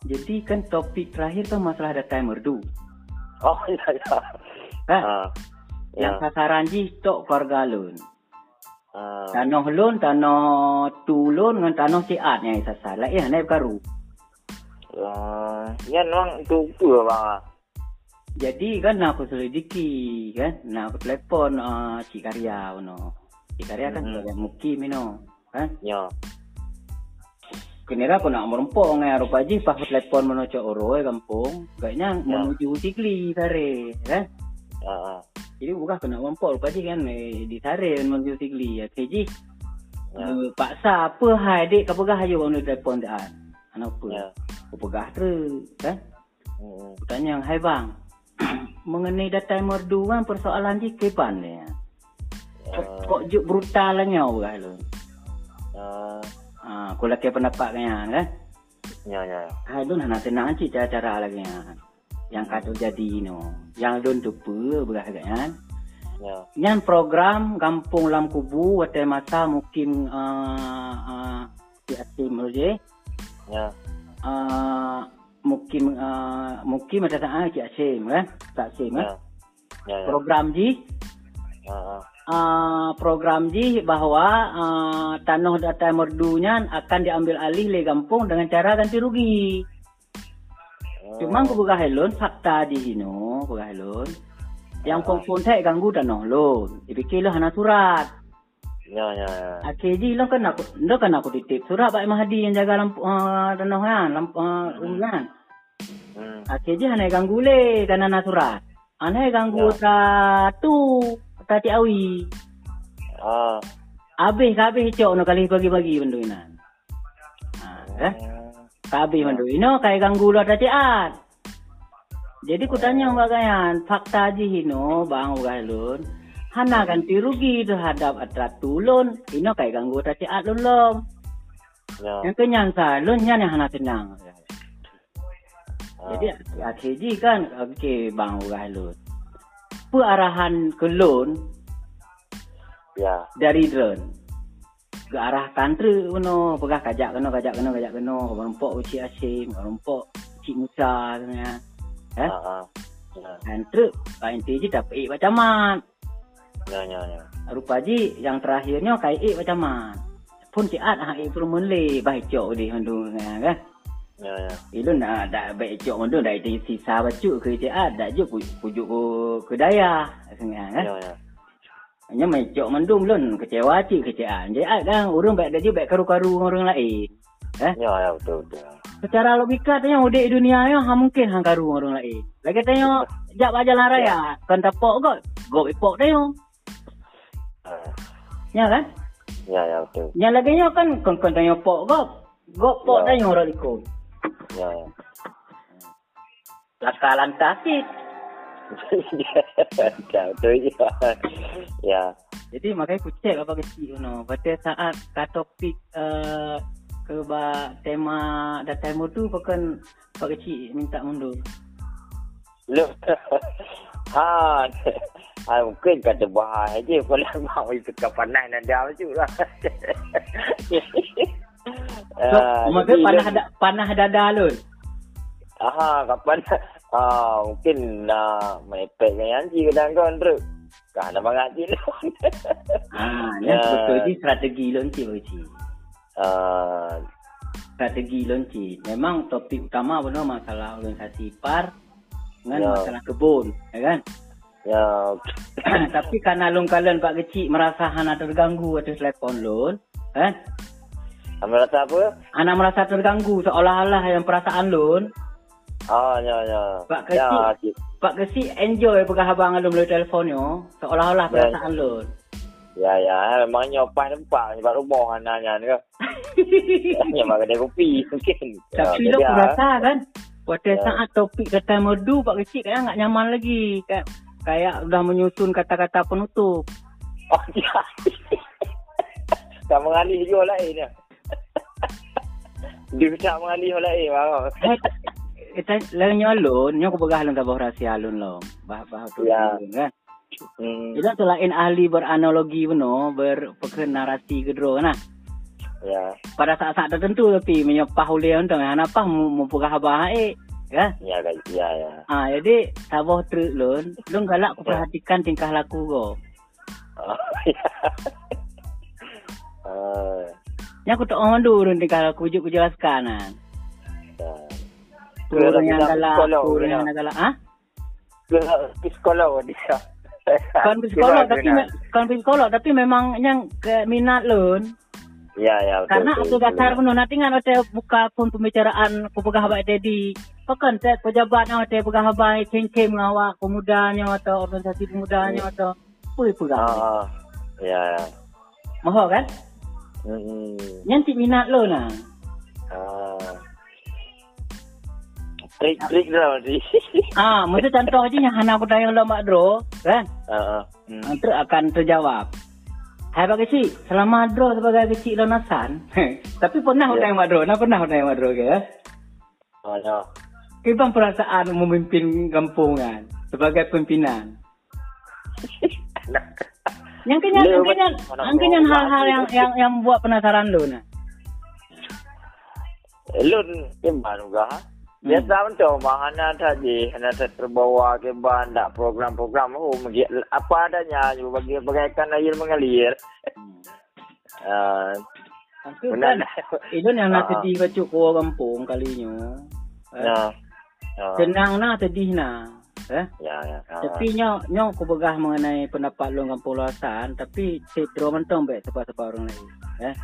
Jadi kan topik terakhir kan masalah data merdu. Oh, (laughs) ya, ya. Ha? Ah. Yang Ya. sasaran ji stok keluarga lun. Ah. Tanah lun, tanah tu lun dengan tanah ciat yang sasar. Lah ya, naik baru. Ah, ya, memang itu itu lah, bang. ah. Jadi kan aku selidiki kan. Nak aku telefon uh, Cik Karya no. Cik Karya kan Mhm. sebagai mukim no. Kan? Ya. Kenira aku nak merempok ngai rupa ji pas aku telefon menuju oro eh kampung. Kayaknya Ya. menuju Sigli sare kan. Ah, ah. Jadi bukan kena merempok rupa ji kan eh, di sare menuju Sigli. Ya. Ya. Uh, paksa apa hai dek kau pegah aja orang telefon dah. Anak apa? Ya. Aku pegah terus kan. Hmm. Aku tanya, hai bang, (clears throat) mengenai data merdu kan persoalan je kepan ni. Kok, Ah. kok juk brutalnya bukan lu. Ah. Ha, aku laki pendapat kan kan. Ya, ya. Hai lu nak tenang cik cara-cara lagi kan. Yang kata jadi no. Yang lun tu pe bukan kan. Ya. Yang program Kampung Lam Kubu wate masa mungkin uh, uh, si Asim je. Ya. Uh, mungkin uh, mungkin ada tak Cik Asim kan. Tak Asim kan. Ya. Ya, ya. Program ji Ah, ah. uh, program ji bahawa uh, tanah data merdunya akan diambil alih oleh kampung dengan cara ganti rugi. Cuma aku helon fakta di sini, buka helon. Yang Ah. pun tak ganggu tanah lon. Dipikir lah hana surat. Ya, ya, ya. Akhirnya lo kan aku, lo kan aku titip surat Pak Mahdi yang jaga lampu uh, tanah kan, lampu uh, rumah kan. Hmm. Akhirnya hana ganggu le karena hana surat. Hana ganggu satu tati awi. Ah. Habis habis cok no kali bagi-bagi benda ini. Ha, eh? Habis benda ini kai ganggu lo tadi at. Jadi ku tanya bagayan fakta ji hino bang ugalun. Hana ganti rugi terhadap atrat tulun. Ino kai ganggu tadi at lun lom. Ya. Yang kenyang sa lun nyan yang hana tenang. Ah. Jadi akhirnya kan okey bang ugalun. Perahan ke lun Ya. dari drone ke arah country kuno pegah kajak kena kajak kena kajak kena merempok uci asim merempok cik Musa sebenarnya eh Ah, ah. Ya. country kain je dapat ik macam mat Ya, ya, ya. Rupa ji yang terakhirnya kai ik macam mana? Pun cik at ha ik menle baik cok di handu kan. Ya, ya. Ilu nak dak baik cok handu dak itu sisa bacu ke cik at dak je pujuk ke ke daya kan. Ya, ya. Hanya mai cok mendung lun kecewa cik ke cik at. Cik at kan urang baik dak je baik karu-karu dengan orang lain. Eh? Ya, ya, betul, betul. Secara logika tanya udik dunia ya ha mungkin hang karu orang lain. Lagi tanya jak jalan raya kan tapok kok. Go ipok tanya. Ah, Ya kan? Ya, ya, betul. Yang lagi nya kan kon kon tanya pok gop. Gop pok Ya. tanya orang ikut. Ya, ya. Laka lantas (laughs) sih. Ya, betul ya. Jadi makanya aku cek apa kecil no. Pada saat ka topik uh, ke tema data tu bukan Pak kecil minta mundur. Lu (laughs) ha ha mungkin kata bahaya je kalau mau itu kapan nak dah tu lah. So, (laughs) maka panah da, panah dada lun. Aha, kapan ah mungkin nak mepek dengan Yanci kadang kan tu. Kan ada bangat je lu. Ah, (laughs) Ya. ya. betul ni strategi lun cik Pak kecil. Ah, Strategi lun cik. Memang topik utama benar masalah organisasi par dengan Ya. masalah kebun, ya kan? ya (coughs) Tapi karena lun kalian Pak kecil merasa hana terganggu atas telefon lun, kan? Kamu rasa apa? Anak merasa terganggu seolah-olah yang perasaan lun. Ah, ya, ya. Pak Ya, kecil. cik. Pak kecil enjoy pegang abang lun melalui telefonnya. Seolah-olah Ya. perasaan lun. Ya, ya. Memang nyopan nampak sebab rumah anaknya ni kan. (laughs) Hanya makan kedai kopi mungkin. Tapi ya, jadi, aku ah, rasa kan. Pada Ya. saat topik kata merdu Pak kecil kayak nggak nyaman lagi. Kayak, kayak udah menyusun kata-kata penutup. Oh, (laughs) ya. Tak mengalih juga lain ya. (laughs) Dia tak mengalih lain. Bang. Eh, kita lainnya lun, nyo aku pegang lun tabah rahsia lun lo. Bah-bah tu Ya. kan. Hmm, Itu selain ahli beranalogi beno, berpekan narasi kedua nah. ya. pada saat-saat tertentu tapi menyepah oleh untuk yang apa mu mu pegah baik ya Ya, guys. Ya, ya. ah jadi sabah truk lun lun galak aku Ya. perhatikan tingkah laku go Oh, (laughs) ya. Ah, nya aku tak orang dulu tingkah laku juk ku jelaskan kan ya. Kurang yang galak psikolog, ya. yang ah Ke psikolog dia. kan psikolog tapi kan psikolog tapi memang yang ke minat lun Ya, ya. betul, karena aku dasar benar nanti kan ada buka pun pembicaraan aku pegah baik tadi Pakan saya pejabat yang ada pegah baik cengkem ngawak pemudanya atau organisasi pemudanya atau Pui pegah. Ah, ya, ya. Mahu kan? Hmm. Yang ti minat lo nah. Ah. Trik-trik dah tadi. Ah, mesti contoh aja yang hana aku tanya lo mak dro, kan? Ah, ah. Hmm. Terus akan terjawab. Hai Pak Kecil, selama dro sebagai kecil lonasan. (laughs) Tapi pernah Ya. tanya mak dro, nah pernah aku tanya mak dro ke? Oh, no. Kita perasaan memimpin kampungan sebagai pimpinan. (laughs) Yang kenyan, Lu, yang kenyan, mana yang kenyan hal-hal yang yang yang buat penasaran lo nah. Lun kemban juga. Biasa betul mana tadi hanya terbawa kemban tak program-program oh magi apa adanya bagi bagaikan air mengalir. Ah, Tapi benar. kan, itu yang nak Ah. sedih baca kau kampung kalinya. Eh, Ya. Ah, Senang nah sedih nah. Eh? Ya, ya. Ah. Tapi nyo nyo aku begah mengenai pendapat lo kampung luasan tapi cedera mentong be sebab-sebab orang lain. Eh?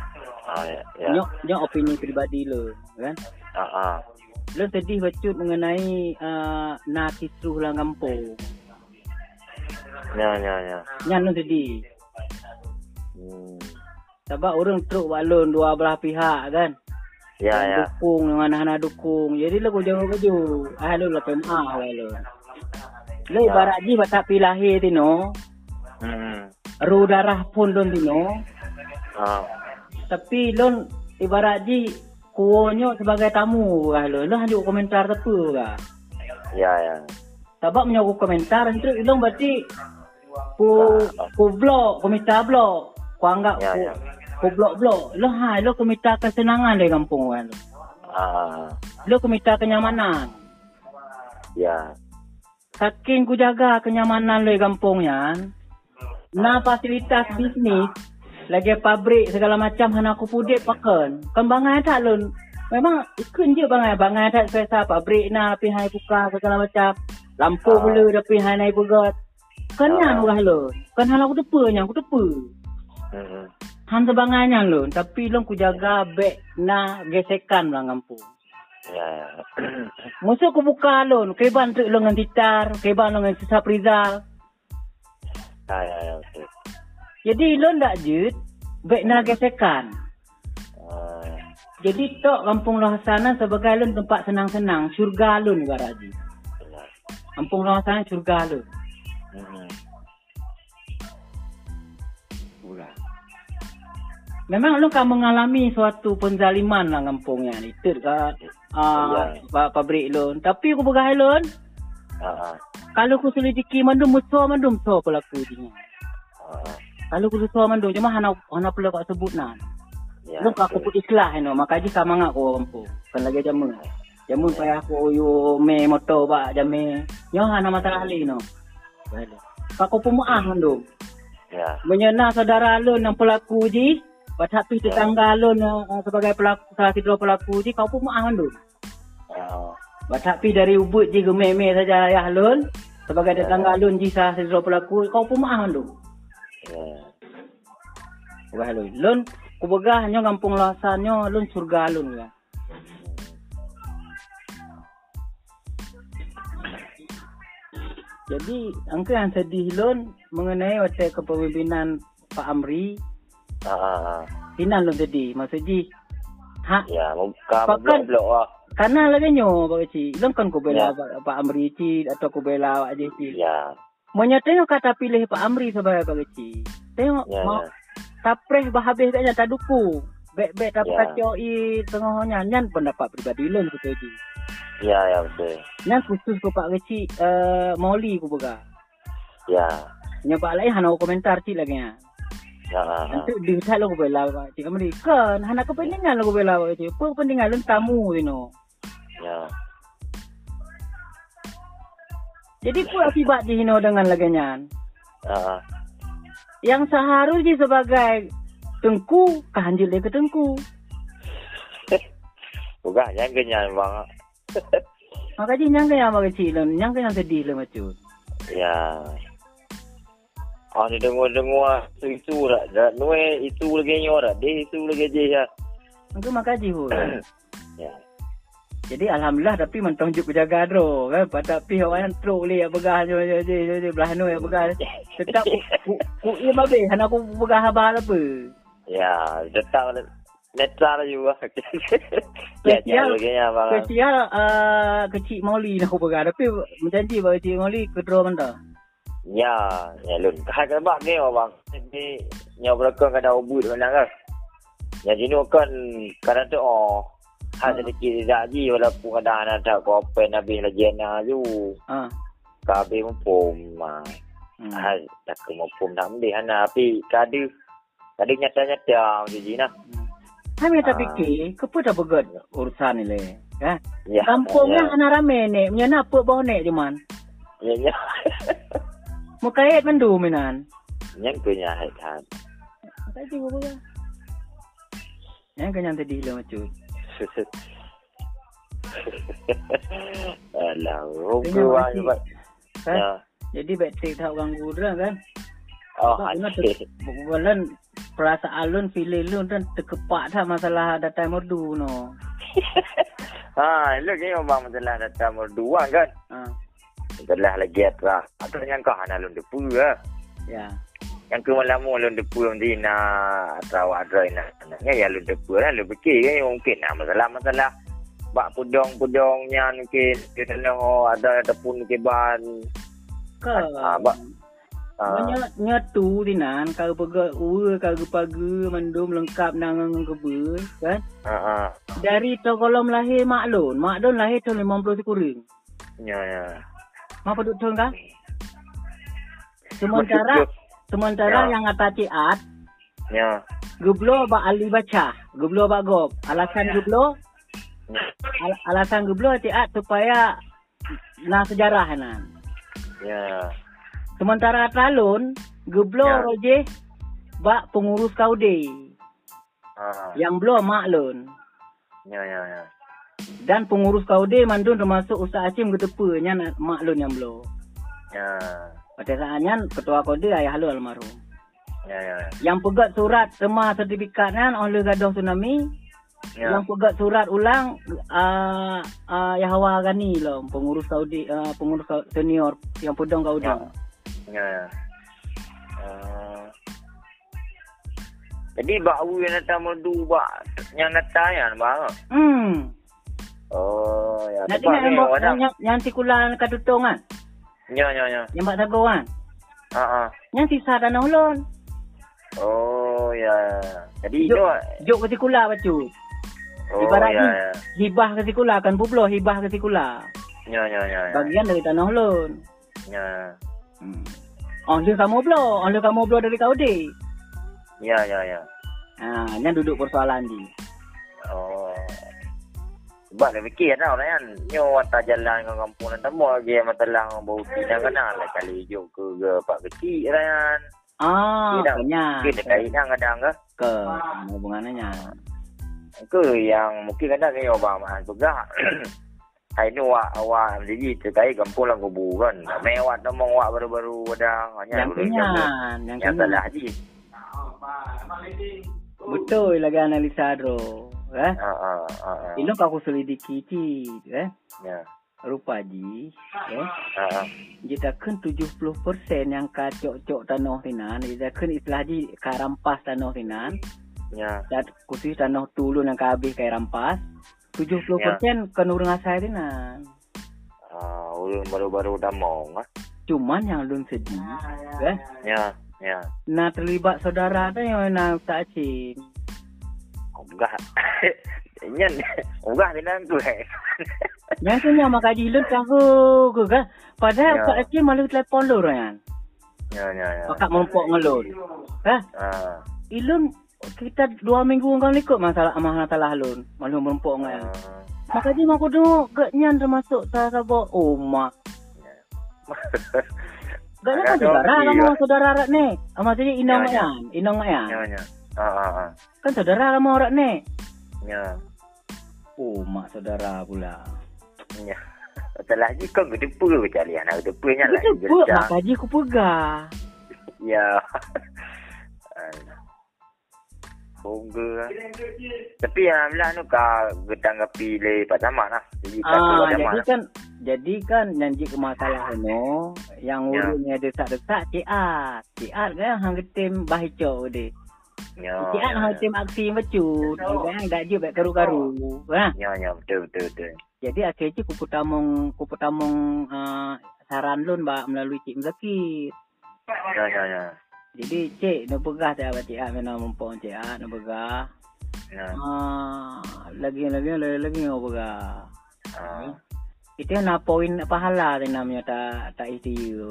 Ah, ya. ya. Nyo nyo opini pribadi lo, kan? Ah, ah. Lo sedih bacut mengenai uh, nak kisruh lah kampung. Ya, ya, ya. Nyan lo sedih. Hmm. Sebab orang truk balon dua belah pihak kan. Ya, Yang ya. Dukung dengan anak dukung. Jadi jauh baju. Ah lo lah PMA lah lo. Lo Ya. ibarat ji batak pilahi tino. Hmm. Ru darah pun don tino. Ah. Tapi lon ibarat ji kuonyo sebagai tamu kah lo. Lo hanya komentar tepu kah? Ya, ya. Sebab punya komentar itu ilong berarti ku ku blog, ku minta blog. Ku anggap Ya, ku, ya. ku blog blog. Lo ha lo ku minta kesenangan dari kampung kan. lo. Ah. Lo ku minta kenyamanan. Ya. Saking ku jaga kenyamanan lo di kampung yan. Nah fasilitas bisnis lagi pabrik segala macam hana aku pudik pakan. Kan bangai tak lun. Memang ikun je bangai. Bangai tak selesa pabrik na pi hai buka segala macam. Lampu Ah. pula dah hai naik bugat. Kan Ah. yang urah lun. Kan hal aku tepa nya aku tepa. Hmm. Han sebangainya lun. Tapi lun ku jaga beg na gesekan belang kampung. Ya. (coughs) Musuh aku buka lun. Keban tu lun dengan titar. Keban lun dengan sisa Prizal. Ya, ya, ya. Jadi lun tak jut. Beg na gesekan. Ah, Jadi tok kampung Lohasana sebagai lun tempat senang-senang. Syurga lun haji. benar. Kampung Lohasana syurga lun. Hmm. Memang lu kan mengalami suatu penzaliman lah kampungnya ni. Itu kat uh, Ya. pabrik lun. Tapi aku bergaya lun. Ah, ah. Kalau aku selidiki mandum musuh mandum so pelaku dia. Ah, Kalau aku susu mandum cuma hana hana pula kau sebut nah. ya, Lu kau aku betul. put islah no maka ji sama ngak aku kampung. Kan lagi jamu. Jamu payah aku yo me motor ba jame. Yo hana masalah li no. Baik. Aku pun maaf mandum. Ya, menyena saudara lu yang pelaku ji tapi tetangga lu uh, sebagai pelaku salah satu pelaku ji kau pun maaf lu ah, tapi dari ubud ji gememe saja ya lun sebagai tetangga lu ji salah satu pelaku kau pun lu ya. Wah lun lun ku begah nyo kampung lasanyo lun surga lun ya Jadi, angka yang sedih lun mengenai waktu kepemimpinan Pak Amri, Ah, ah, ah. Sinan lun sedih. Maksudnya, ha, Ya, muka Pakan- blok lah. Karena lagi nyo Pak Kecil. Long kan ku bela Ya. Pak, Amri Cik atau ku bela Pak Cik. Ya, Monya tengok kata pilih Pak Amri sebagai Pak Kecil. Tengok ya, mau ya. tapreh bahabis katnya tak duku. Bek-bek tak Ya. kacau i tengahnya nyan pendapat pribadi lun ku tadi. Ya, ya, betul. Nyan khusus ku Pak Kecil uh, Mauli ku bega. Ya, Nya Pak lain hana komentar cik lagi nya. ya, ah. Nanti di tak lu bela Pak Cik Amri. Kan hana kepentingan lu bela Pak Kecil. Apa kepentingan lun tamu you know. ya. Jadi apa akibat di hino dengan lagi nyan? Ah, ah. yang seharusnya sebagai tengku kanjil dia ke tengku. (laughs) Bukan, yang kenyang bang. (laughs) Makanya nyangka yang kecil lah, nyangka yang sedih lah macam. Ya. Ah, ni dengar-dengar isu-isu dah. Dah nue itu lagi nyor dah. Dia isu lagi je (coughs) ya. Maka makasih hu. Ya. Jadi alhamdulillah tapi mentong juk jaga dro kan. Pada pi orang yang truk li begah je je je je belah nu ya begah. Tetap ku ku ia babe hana aku begah habal apa. Ya, tetap netral juga. Ya, lagi ya bang. Spesial uh, kecil Mauli nak aku begah tapi menjanji bahawa kecil Mauli ke dro. Ya, ya lun. Kai kan bang ni bang. Ni nyaw belakang kada ubud mana kan. Ya jinu kan kadang tu oh. Ha sedikit tidak ji walaupun kadang anak tak kau apa nabi lagi na ju. Ah. Kabe mumpum. Hmm. Ha tak ke mumpum tak mesti hana api kadu. Kadu nyata-nyata macam ji nah. Kami tak Ah. fikir, kepa tak begot urusan ni le. Kan? Ya. Kampungnya ya. anak rame ni, punya apa bau nek cuman. Ya ya. Mukait mandu minan. Yang punya hai kan. Gua ya. Yang kenyang tadi lah macam. (laughs) Alah, rupa juga. Kan? Ya. Jadi baik tak ganggu dia kan. Oh, asyik. Bulan perasaan lun, pilih lun dan terkepak tak masalah datang merdu no. (laughs) Ha, lu ni orang masalah datang berdua kan. Ha. Masalah lagi atas. Atau yang kau hana lun depu lah. Ya. Yang ke malam lun depu yang di na atau ada na. Ya ya lun depu lah. Lu fikir kan mungkin nah masalah-masalah bak pudong-pudongnya mungkin kita nak ada ataupun ke ban. Ke. Ah, bak- Ah, Banyak nyatu dinan kalau pegat ua kalau pagi mandum lengkap nang kebe kan. ah, ah. Dari tokolom lahir mak lun, mak lun lahir tahun 50 kurang. Ya ya. Mak pedut tahun kan? Sementara sementara Ya. yang atas ciat Ya. Gublo ba ali baca, gublo ba gob. Alasan gublo, al- alasan gublo ciat supaya na sejarah nan. Ya. Sementara talun Geblo Ya. roje. Bak pengurus kaude. Ah, Yang blo mak lun. ya ya ya. Dan pengurus kaude mandun termasuk Ustaz Hashim ketepa nya mak lun yang blo. Ya. Pada saatnya ketua kaude ayah lu almarhum. Ya ya. ya. Yang pegat surat semua sertifikat kan oleh gaduh tsunami. Ya. Yang pegat surat ulang uh, uh, Yahwa Gani lah pengurus Saudi uh, pengurus Kau- senior yang pedang Gaudi. Ya. Ya ya. Ah. Jadi bau yang datang merdu bak yang datang yang bang. Hmm. Oh ya. Nak tengok ni yang, yang, orang. yang, yang tikula katutong kan? Ya ya ya. Yang bak sago kan? Ah ah. Yang sisa tanah ulun. Oh ya. Jadi Jok, itu. jok ke tikula bacu. Oh ya ya. Hibah ke tikula kan bublo hibah ke tikula. Ya ya ya. ya. Bagian dari tanah ulun. Ya. Hmm. Oh, dia kamu blo, oh, dia kamu blo dari kau deh. Ya ya ya. Ha, yang duduk persoalan di. Oh. Sebab dia fikir tau lah kan. Nyo watak jalan ke kampung dan temu lagi matalang bau tinang kena lah kali hijau ke ke pak kecil lah kan. Ah, banyak. Mungkin dekat inang kadang ke. Ke hubungannya. Ke yang mungkin kadang ni orang mahal juga. (clears throat) Hai ni wak awak jadi terkait kampung lah kubu kan. Mewah temong wak baru-baru kadang. Yang kenyan, jaga. yang Yang kenyan. salah haji. Betul lagi analisa do. Eh? Ha ha ha. ha. Ini aku selidiki ti, eh? Ya. Rupa ji, eh? Ha ha. Jika kan 70% yang kacok-cok tanah tinan, jika kan istilah ji karampas tanah tinan, Ya. dan khusus tanah tulun yang kabeh kaya rampas, 70% kan urang asal tinan. Ah, ulun baru-baru damong ah. Cuman yang lun sedih, eh? Ya. Ya. Nah terlibat saudara tu yang nak tak cin. Enggak. (laughs) Nyen. Enggak ni nang tu eh. Yang tu yang maka jilun tahu ke kan? Padahal Ya. tak cin malu telefon lu kan. Ya ya ya. Pakak mempok ngelun. Eh? Ah. Ilun kita dua minggu kau ikut masalah masalah lun. Malu mempok ngan. ah. Maka dia mau kudu ke nyan termasuk sabo oma. (laughs) Gak Agak kan saudara kamu saudara rak ni. Ah, Maksudnya inong Ya, inong. Ya ya. Ah ah ah. Kan saudara kamu rak ni. Ya. Oh, mak saudara pula. Ya. Salah ji kau gede ke cari anak gede pu nya lah. Buat mak kaji ku pegah. Ya. (laughs) Bongga. Tapi yang belah nu ka getanggapi le Pak Camat lah. Jadi Ah, Pak jadi lah. kan jadi kan janji ke masalah no yang Ya. urutnya desak-desak ciat. Ciat kan hang getim bahico de. Ya. Ya, hang ya. getim aksi becut. Kan dak je baik karu-karu. Ha. Ya ya betul betul betul. Jadi akhirnya ku putamong ku putamong uh, saran lun ba melalui Cik Mzakir. Ya ya ya. Jadi cik nak pegah tak apa cik ah mana mumpung cik ah nak pegah. Ya. Ah lagi lagi lagi lagi nak pegah. Ah. Itu nak poin pahala namanya tak tak istiyu.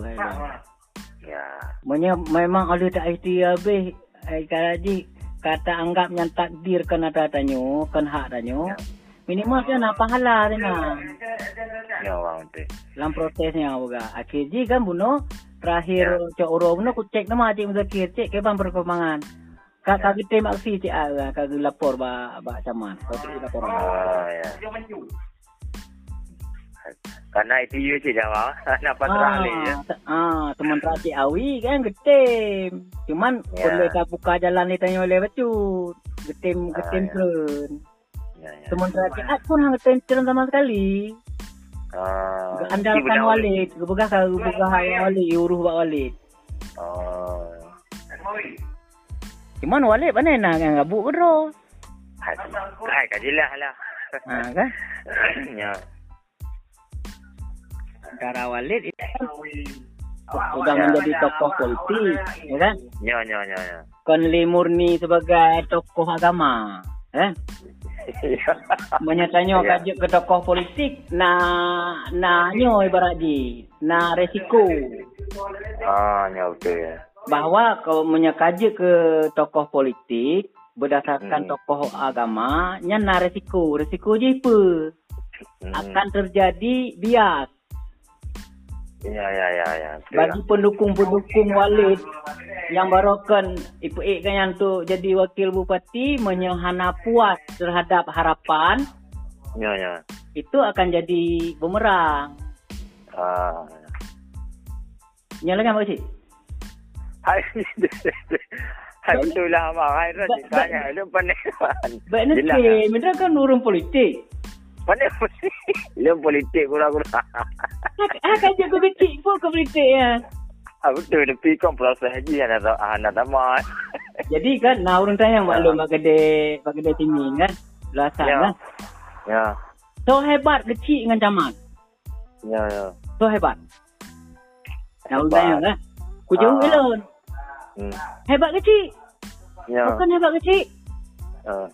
Ya. Menya memang oleh tak istiyu habis eh karaji kata anggap yang takdir kan ada tanyo kan hak tanyo. Ya. Minimal dia nak pahala tu nak. Ya orang betul. Dalam prosesnya juga. Akhirnya kan bunuh terakhir cak uro bunuh aku cek nama cik muzakir cek ke bang perkembangan. Kak kak kita maksi cik ah kak lapor ba ba caman. Kau tu lapor. Ah ya. Karena itu you je jawab. Kenapa terali ya? te- ah, teman terakhir awi kan getim. Cuman Ya. boleh tak buka jalan ni tanya oleh becut. Getim Ah, getim ya. turun. Ya ya. Teman terakhir at pun hang getim turun sama sekali. Ah. Andalkan walid, gebegah ka gebegah walid, uruh bak walid. Oh. Cuman walid mana nak kan gabuk bro. Hai, hai kajilah lah. Ha kan? (coughs) ya. Cara walid itu sudah menjadi tokoh politik, ya kan? Ya ya ya ya. Konli murni sebagai tokoh agama, eh? (laughs) Menyatanya Ya. kajuk ke tokoh politik, nah, nah nyo ibarat di, nah resiko. Ah, ya betul ya. Bahawa kalau menyakaje ke tokoh politik berdasarkan Hmm. tokoh agama, nya nah resiko. Resiko je apa? Hmm. Akan terjadi bias. Ya, ya, ya, ya. Betul Bagi lah. pendukung-pendukung Walid yang barokan Ipu kan yang tu jadi wakil bupati menyehana puas terhadap harapan Ya, ya. itu akan jadi bumerang. Ah. Yang lagi apa sih? Hai. (laughs) Hai betul lah abang. Hai Ba- tanya. Lu pandai. Baik sikit, mereka kan urung politik. Pandai mesti. Lu politik kurang-kurang. Ah, kan je kau kecil pun kau politik ya. Ah betul tapi kan proses haji yang anak tamat. Jadi kan, nah orang tanya maklum bak gede, bak gede tinggi kan. Belasan Ya. kan. Ya. So hebat kecil dengan camat. Ya, ya. So hebat. Nah orang tanya kan. Ku jauh Ah. elon. Hmm. Hebat kecil. Ya. Bukan hebat kecil. Ah.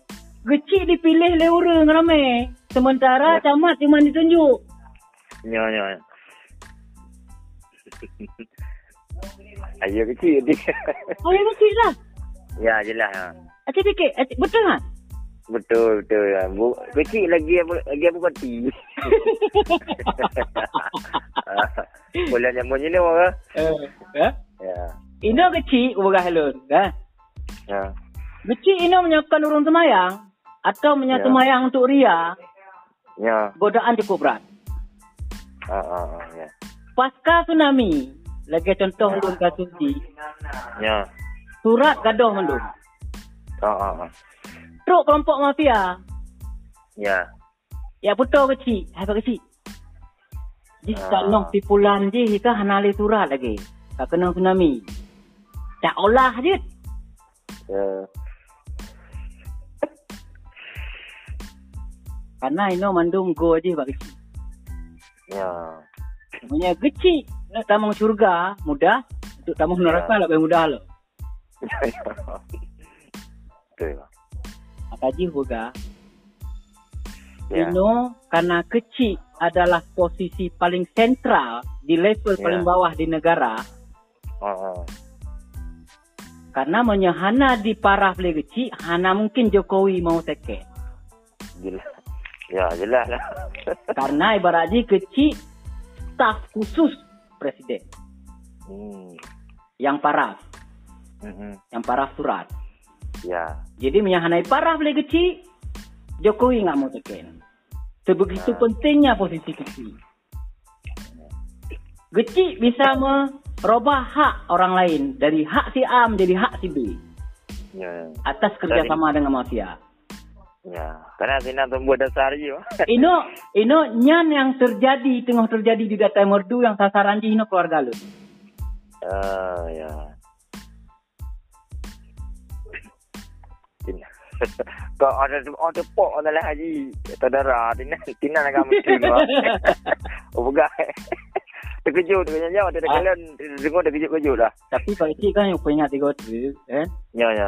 Kecil dipilih oleh orang ramai. Sementara Ya. camat cuma ditunjuk. Ya, ya. Ayo kecil dia. Oh, yang kecil lah. ya, jelas. Ha. Acik fikir, acik, betul tak? Betul, betul. Ya. Bu, kecil lagi apa lagi apa parti. (laughs) Boleh nyambung ni orang. Eh, eh? Ya. Ino kecil, ubah helon. Kan? Ya. Kecil ino menyaksikan urung semayang. Atau Ya. menyatu semayang untuk ria. Ya. Godaan cukup berat. Ah, ah, ah, ya. Pasca tsunami. Lagi contoh ulun kasus di. Ya. Surat gaduh mendung. Ah, ah, ah. Truk kelompok mafia. Ya. Ya putar kecil. Hebat kecil. Ah. tak nok tipulan je. Kita hanali surat lagi. Tak kena tsunami. Tak olah je. Ya. Karena ino mandung go bak kecil. Ya. Namanya kecil. Nak tamang syurga. Mudah. Untuk tamang neraka Ya. lebih mudah lah. (laughs) Betul. lah. Kaji juga. Ya. Ino karena kecil adalah posisi paling sentral di level Ya. paling bawah di negara. Ah. Karena menyehana di parah boleh kecil, hana mungkin Jokowi mau teke. Jelas. Ya, jelas lah. (laughs) Karena ibaratnya kecil staf khusus presiden hmm. yang parah, Mhm. yang parah surat. Ya. Jadi menyahanai parah boleh kecil, Jokowi nggak mau teken. Sebegitu Ya. pentingnya posisi kecil. Kecil bisa merubah hak orang lain dari hak si A menjadi hak si B Ya. atas kerjasama dengan mafia. Ya. Karena sini tumbuh dasar je. (laughs) Ino, ino nyan yang terjadi tengah terjadi di data merdu yang sasaran di ino keluarga lu. Ah, ya. Tina. (laughs) Kau ada oh tepuk adalah haji. Tadara tina tina nak mesti gua. (laughs) Oh bukan. Terkejut terkejut jauh dia Ah. kalian dengar terkejut-kejut dah. Tapi kalau cik kan yang punya tiga tu, eh? Ya ya.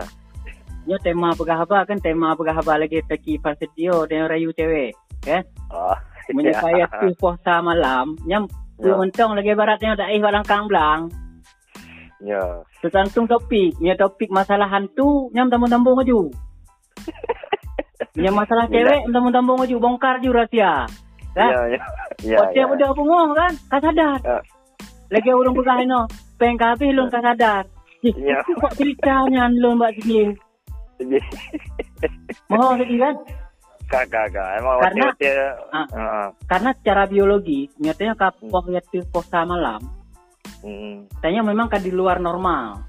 Nya tema pegahaba kan tema pegahaba lagi teki Prasetyo dengan rayu cewek, eh? Ah. Menyekaya tu puasa malam, nyam Ya. ya. mentong lagi baratnya dak eh barang kamblang. Ya. Tergantung topik, nya topik masalah hantu, nyam tambung-tambung maju. Nya masalah cewek, tambung-tambung maju, bongkar je rahsia. Kan? Ya ya. Ya. Tiap budak punggung kan? Kau sadar. Ya. Lagi orang pegah ino. Peng habis lun kau sadar. Ya. Kok ceritanya lun buat sini? Mau (laughs) sedih kan? Kakak kakak. Emang Karena- waktu. Ah. Karena secara biologi, nyatanya kapok ya puasa malam, Hmm. tanya memang kan di luar normal.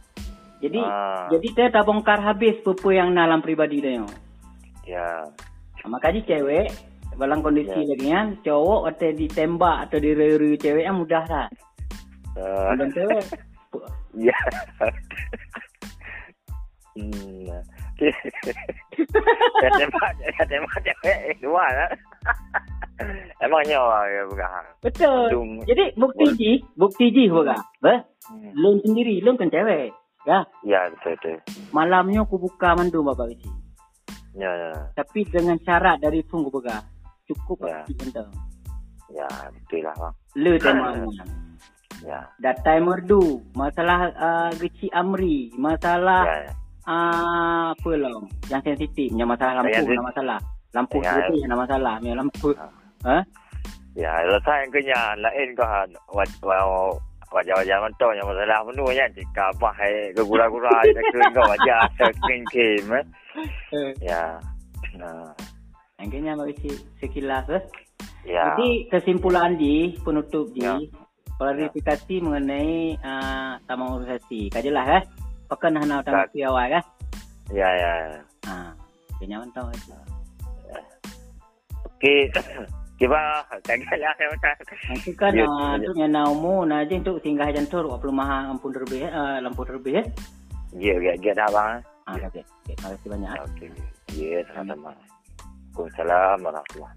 Jadi Ah. jadi dia dah bongkar habis pupu yang dalam pribadi dia. Ya. Nah, makanya cewek dalam kondisi Ya. lagi kan, cowok atau ditembak atau direru cewek yang mudah lah. Ah. Dan cewek (laughs) Ya. Hmm. Saya tembak, saya tembak cewek eh, dua lah. Emangnya orang ya bukan. betul. Aduh. Jadi bukti ji, bukti ji bukan. Bah, Hmm. lun sendiri, lun kan cewek. Ya, Ya betul betul. malamnya aku buka mandu bapak isi. Ya ya Tapi dengan syarat dari pun aku buka. Cukup Ya. benda. ya betul lah bang. Le temanya. (coughs) Ya Data merdu, masalah uh, Geci Amri, masalah ya ya. Uh, apa lah yang sensitif, yang masalah lampu, Yang yang masalah. Lampu Ya, ya, yang masalah, yang lampu. Ha? Ya, letak yang kenya lain kau ha wajah-wajah mentong yang masalah penuh kan jika apa hai gura-gura ada (laughs) kering kau wajah kering kim eh. Ya. Nah. Akhirnya bagi sekilas eh. Ya. Jadi kesimpulan di penutup di Ya. klarifikasi mengenai uh, taman organisasi. Kajilah eh. Pakai nak nak taman Tak. awal kan. Ya, ya. Ha. Kenya mentong aja. Okey. (coughs) Kiba saya macam. Nanti kan Ya, ya. tu yang naumu na je untuk singgah jantur 20 mahal ampun terbih uh, lampu terbih eh. Ya, ya, ya dah bang. Ah, okey. Terima kasih banyak. eh. Okey. Ya, sama-sama. Waalaikumsalam warahmatullahi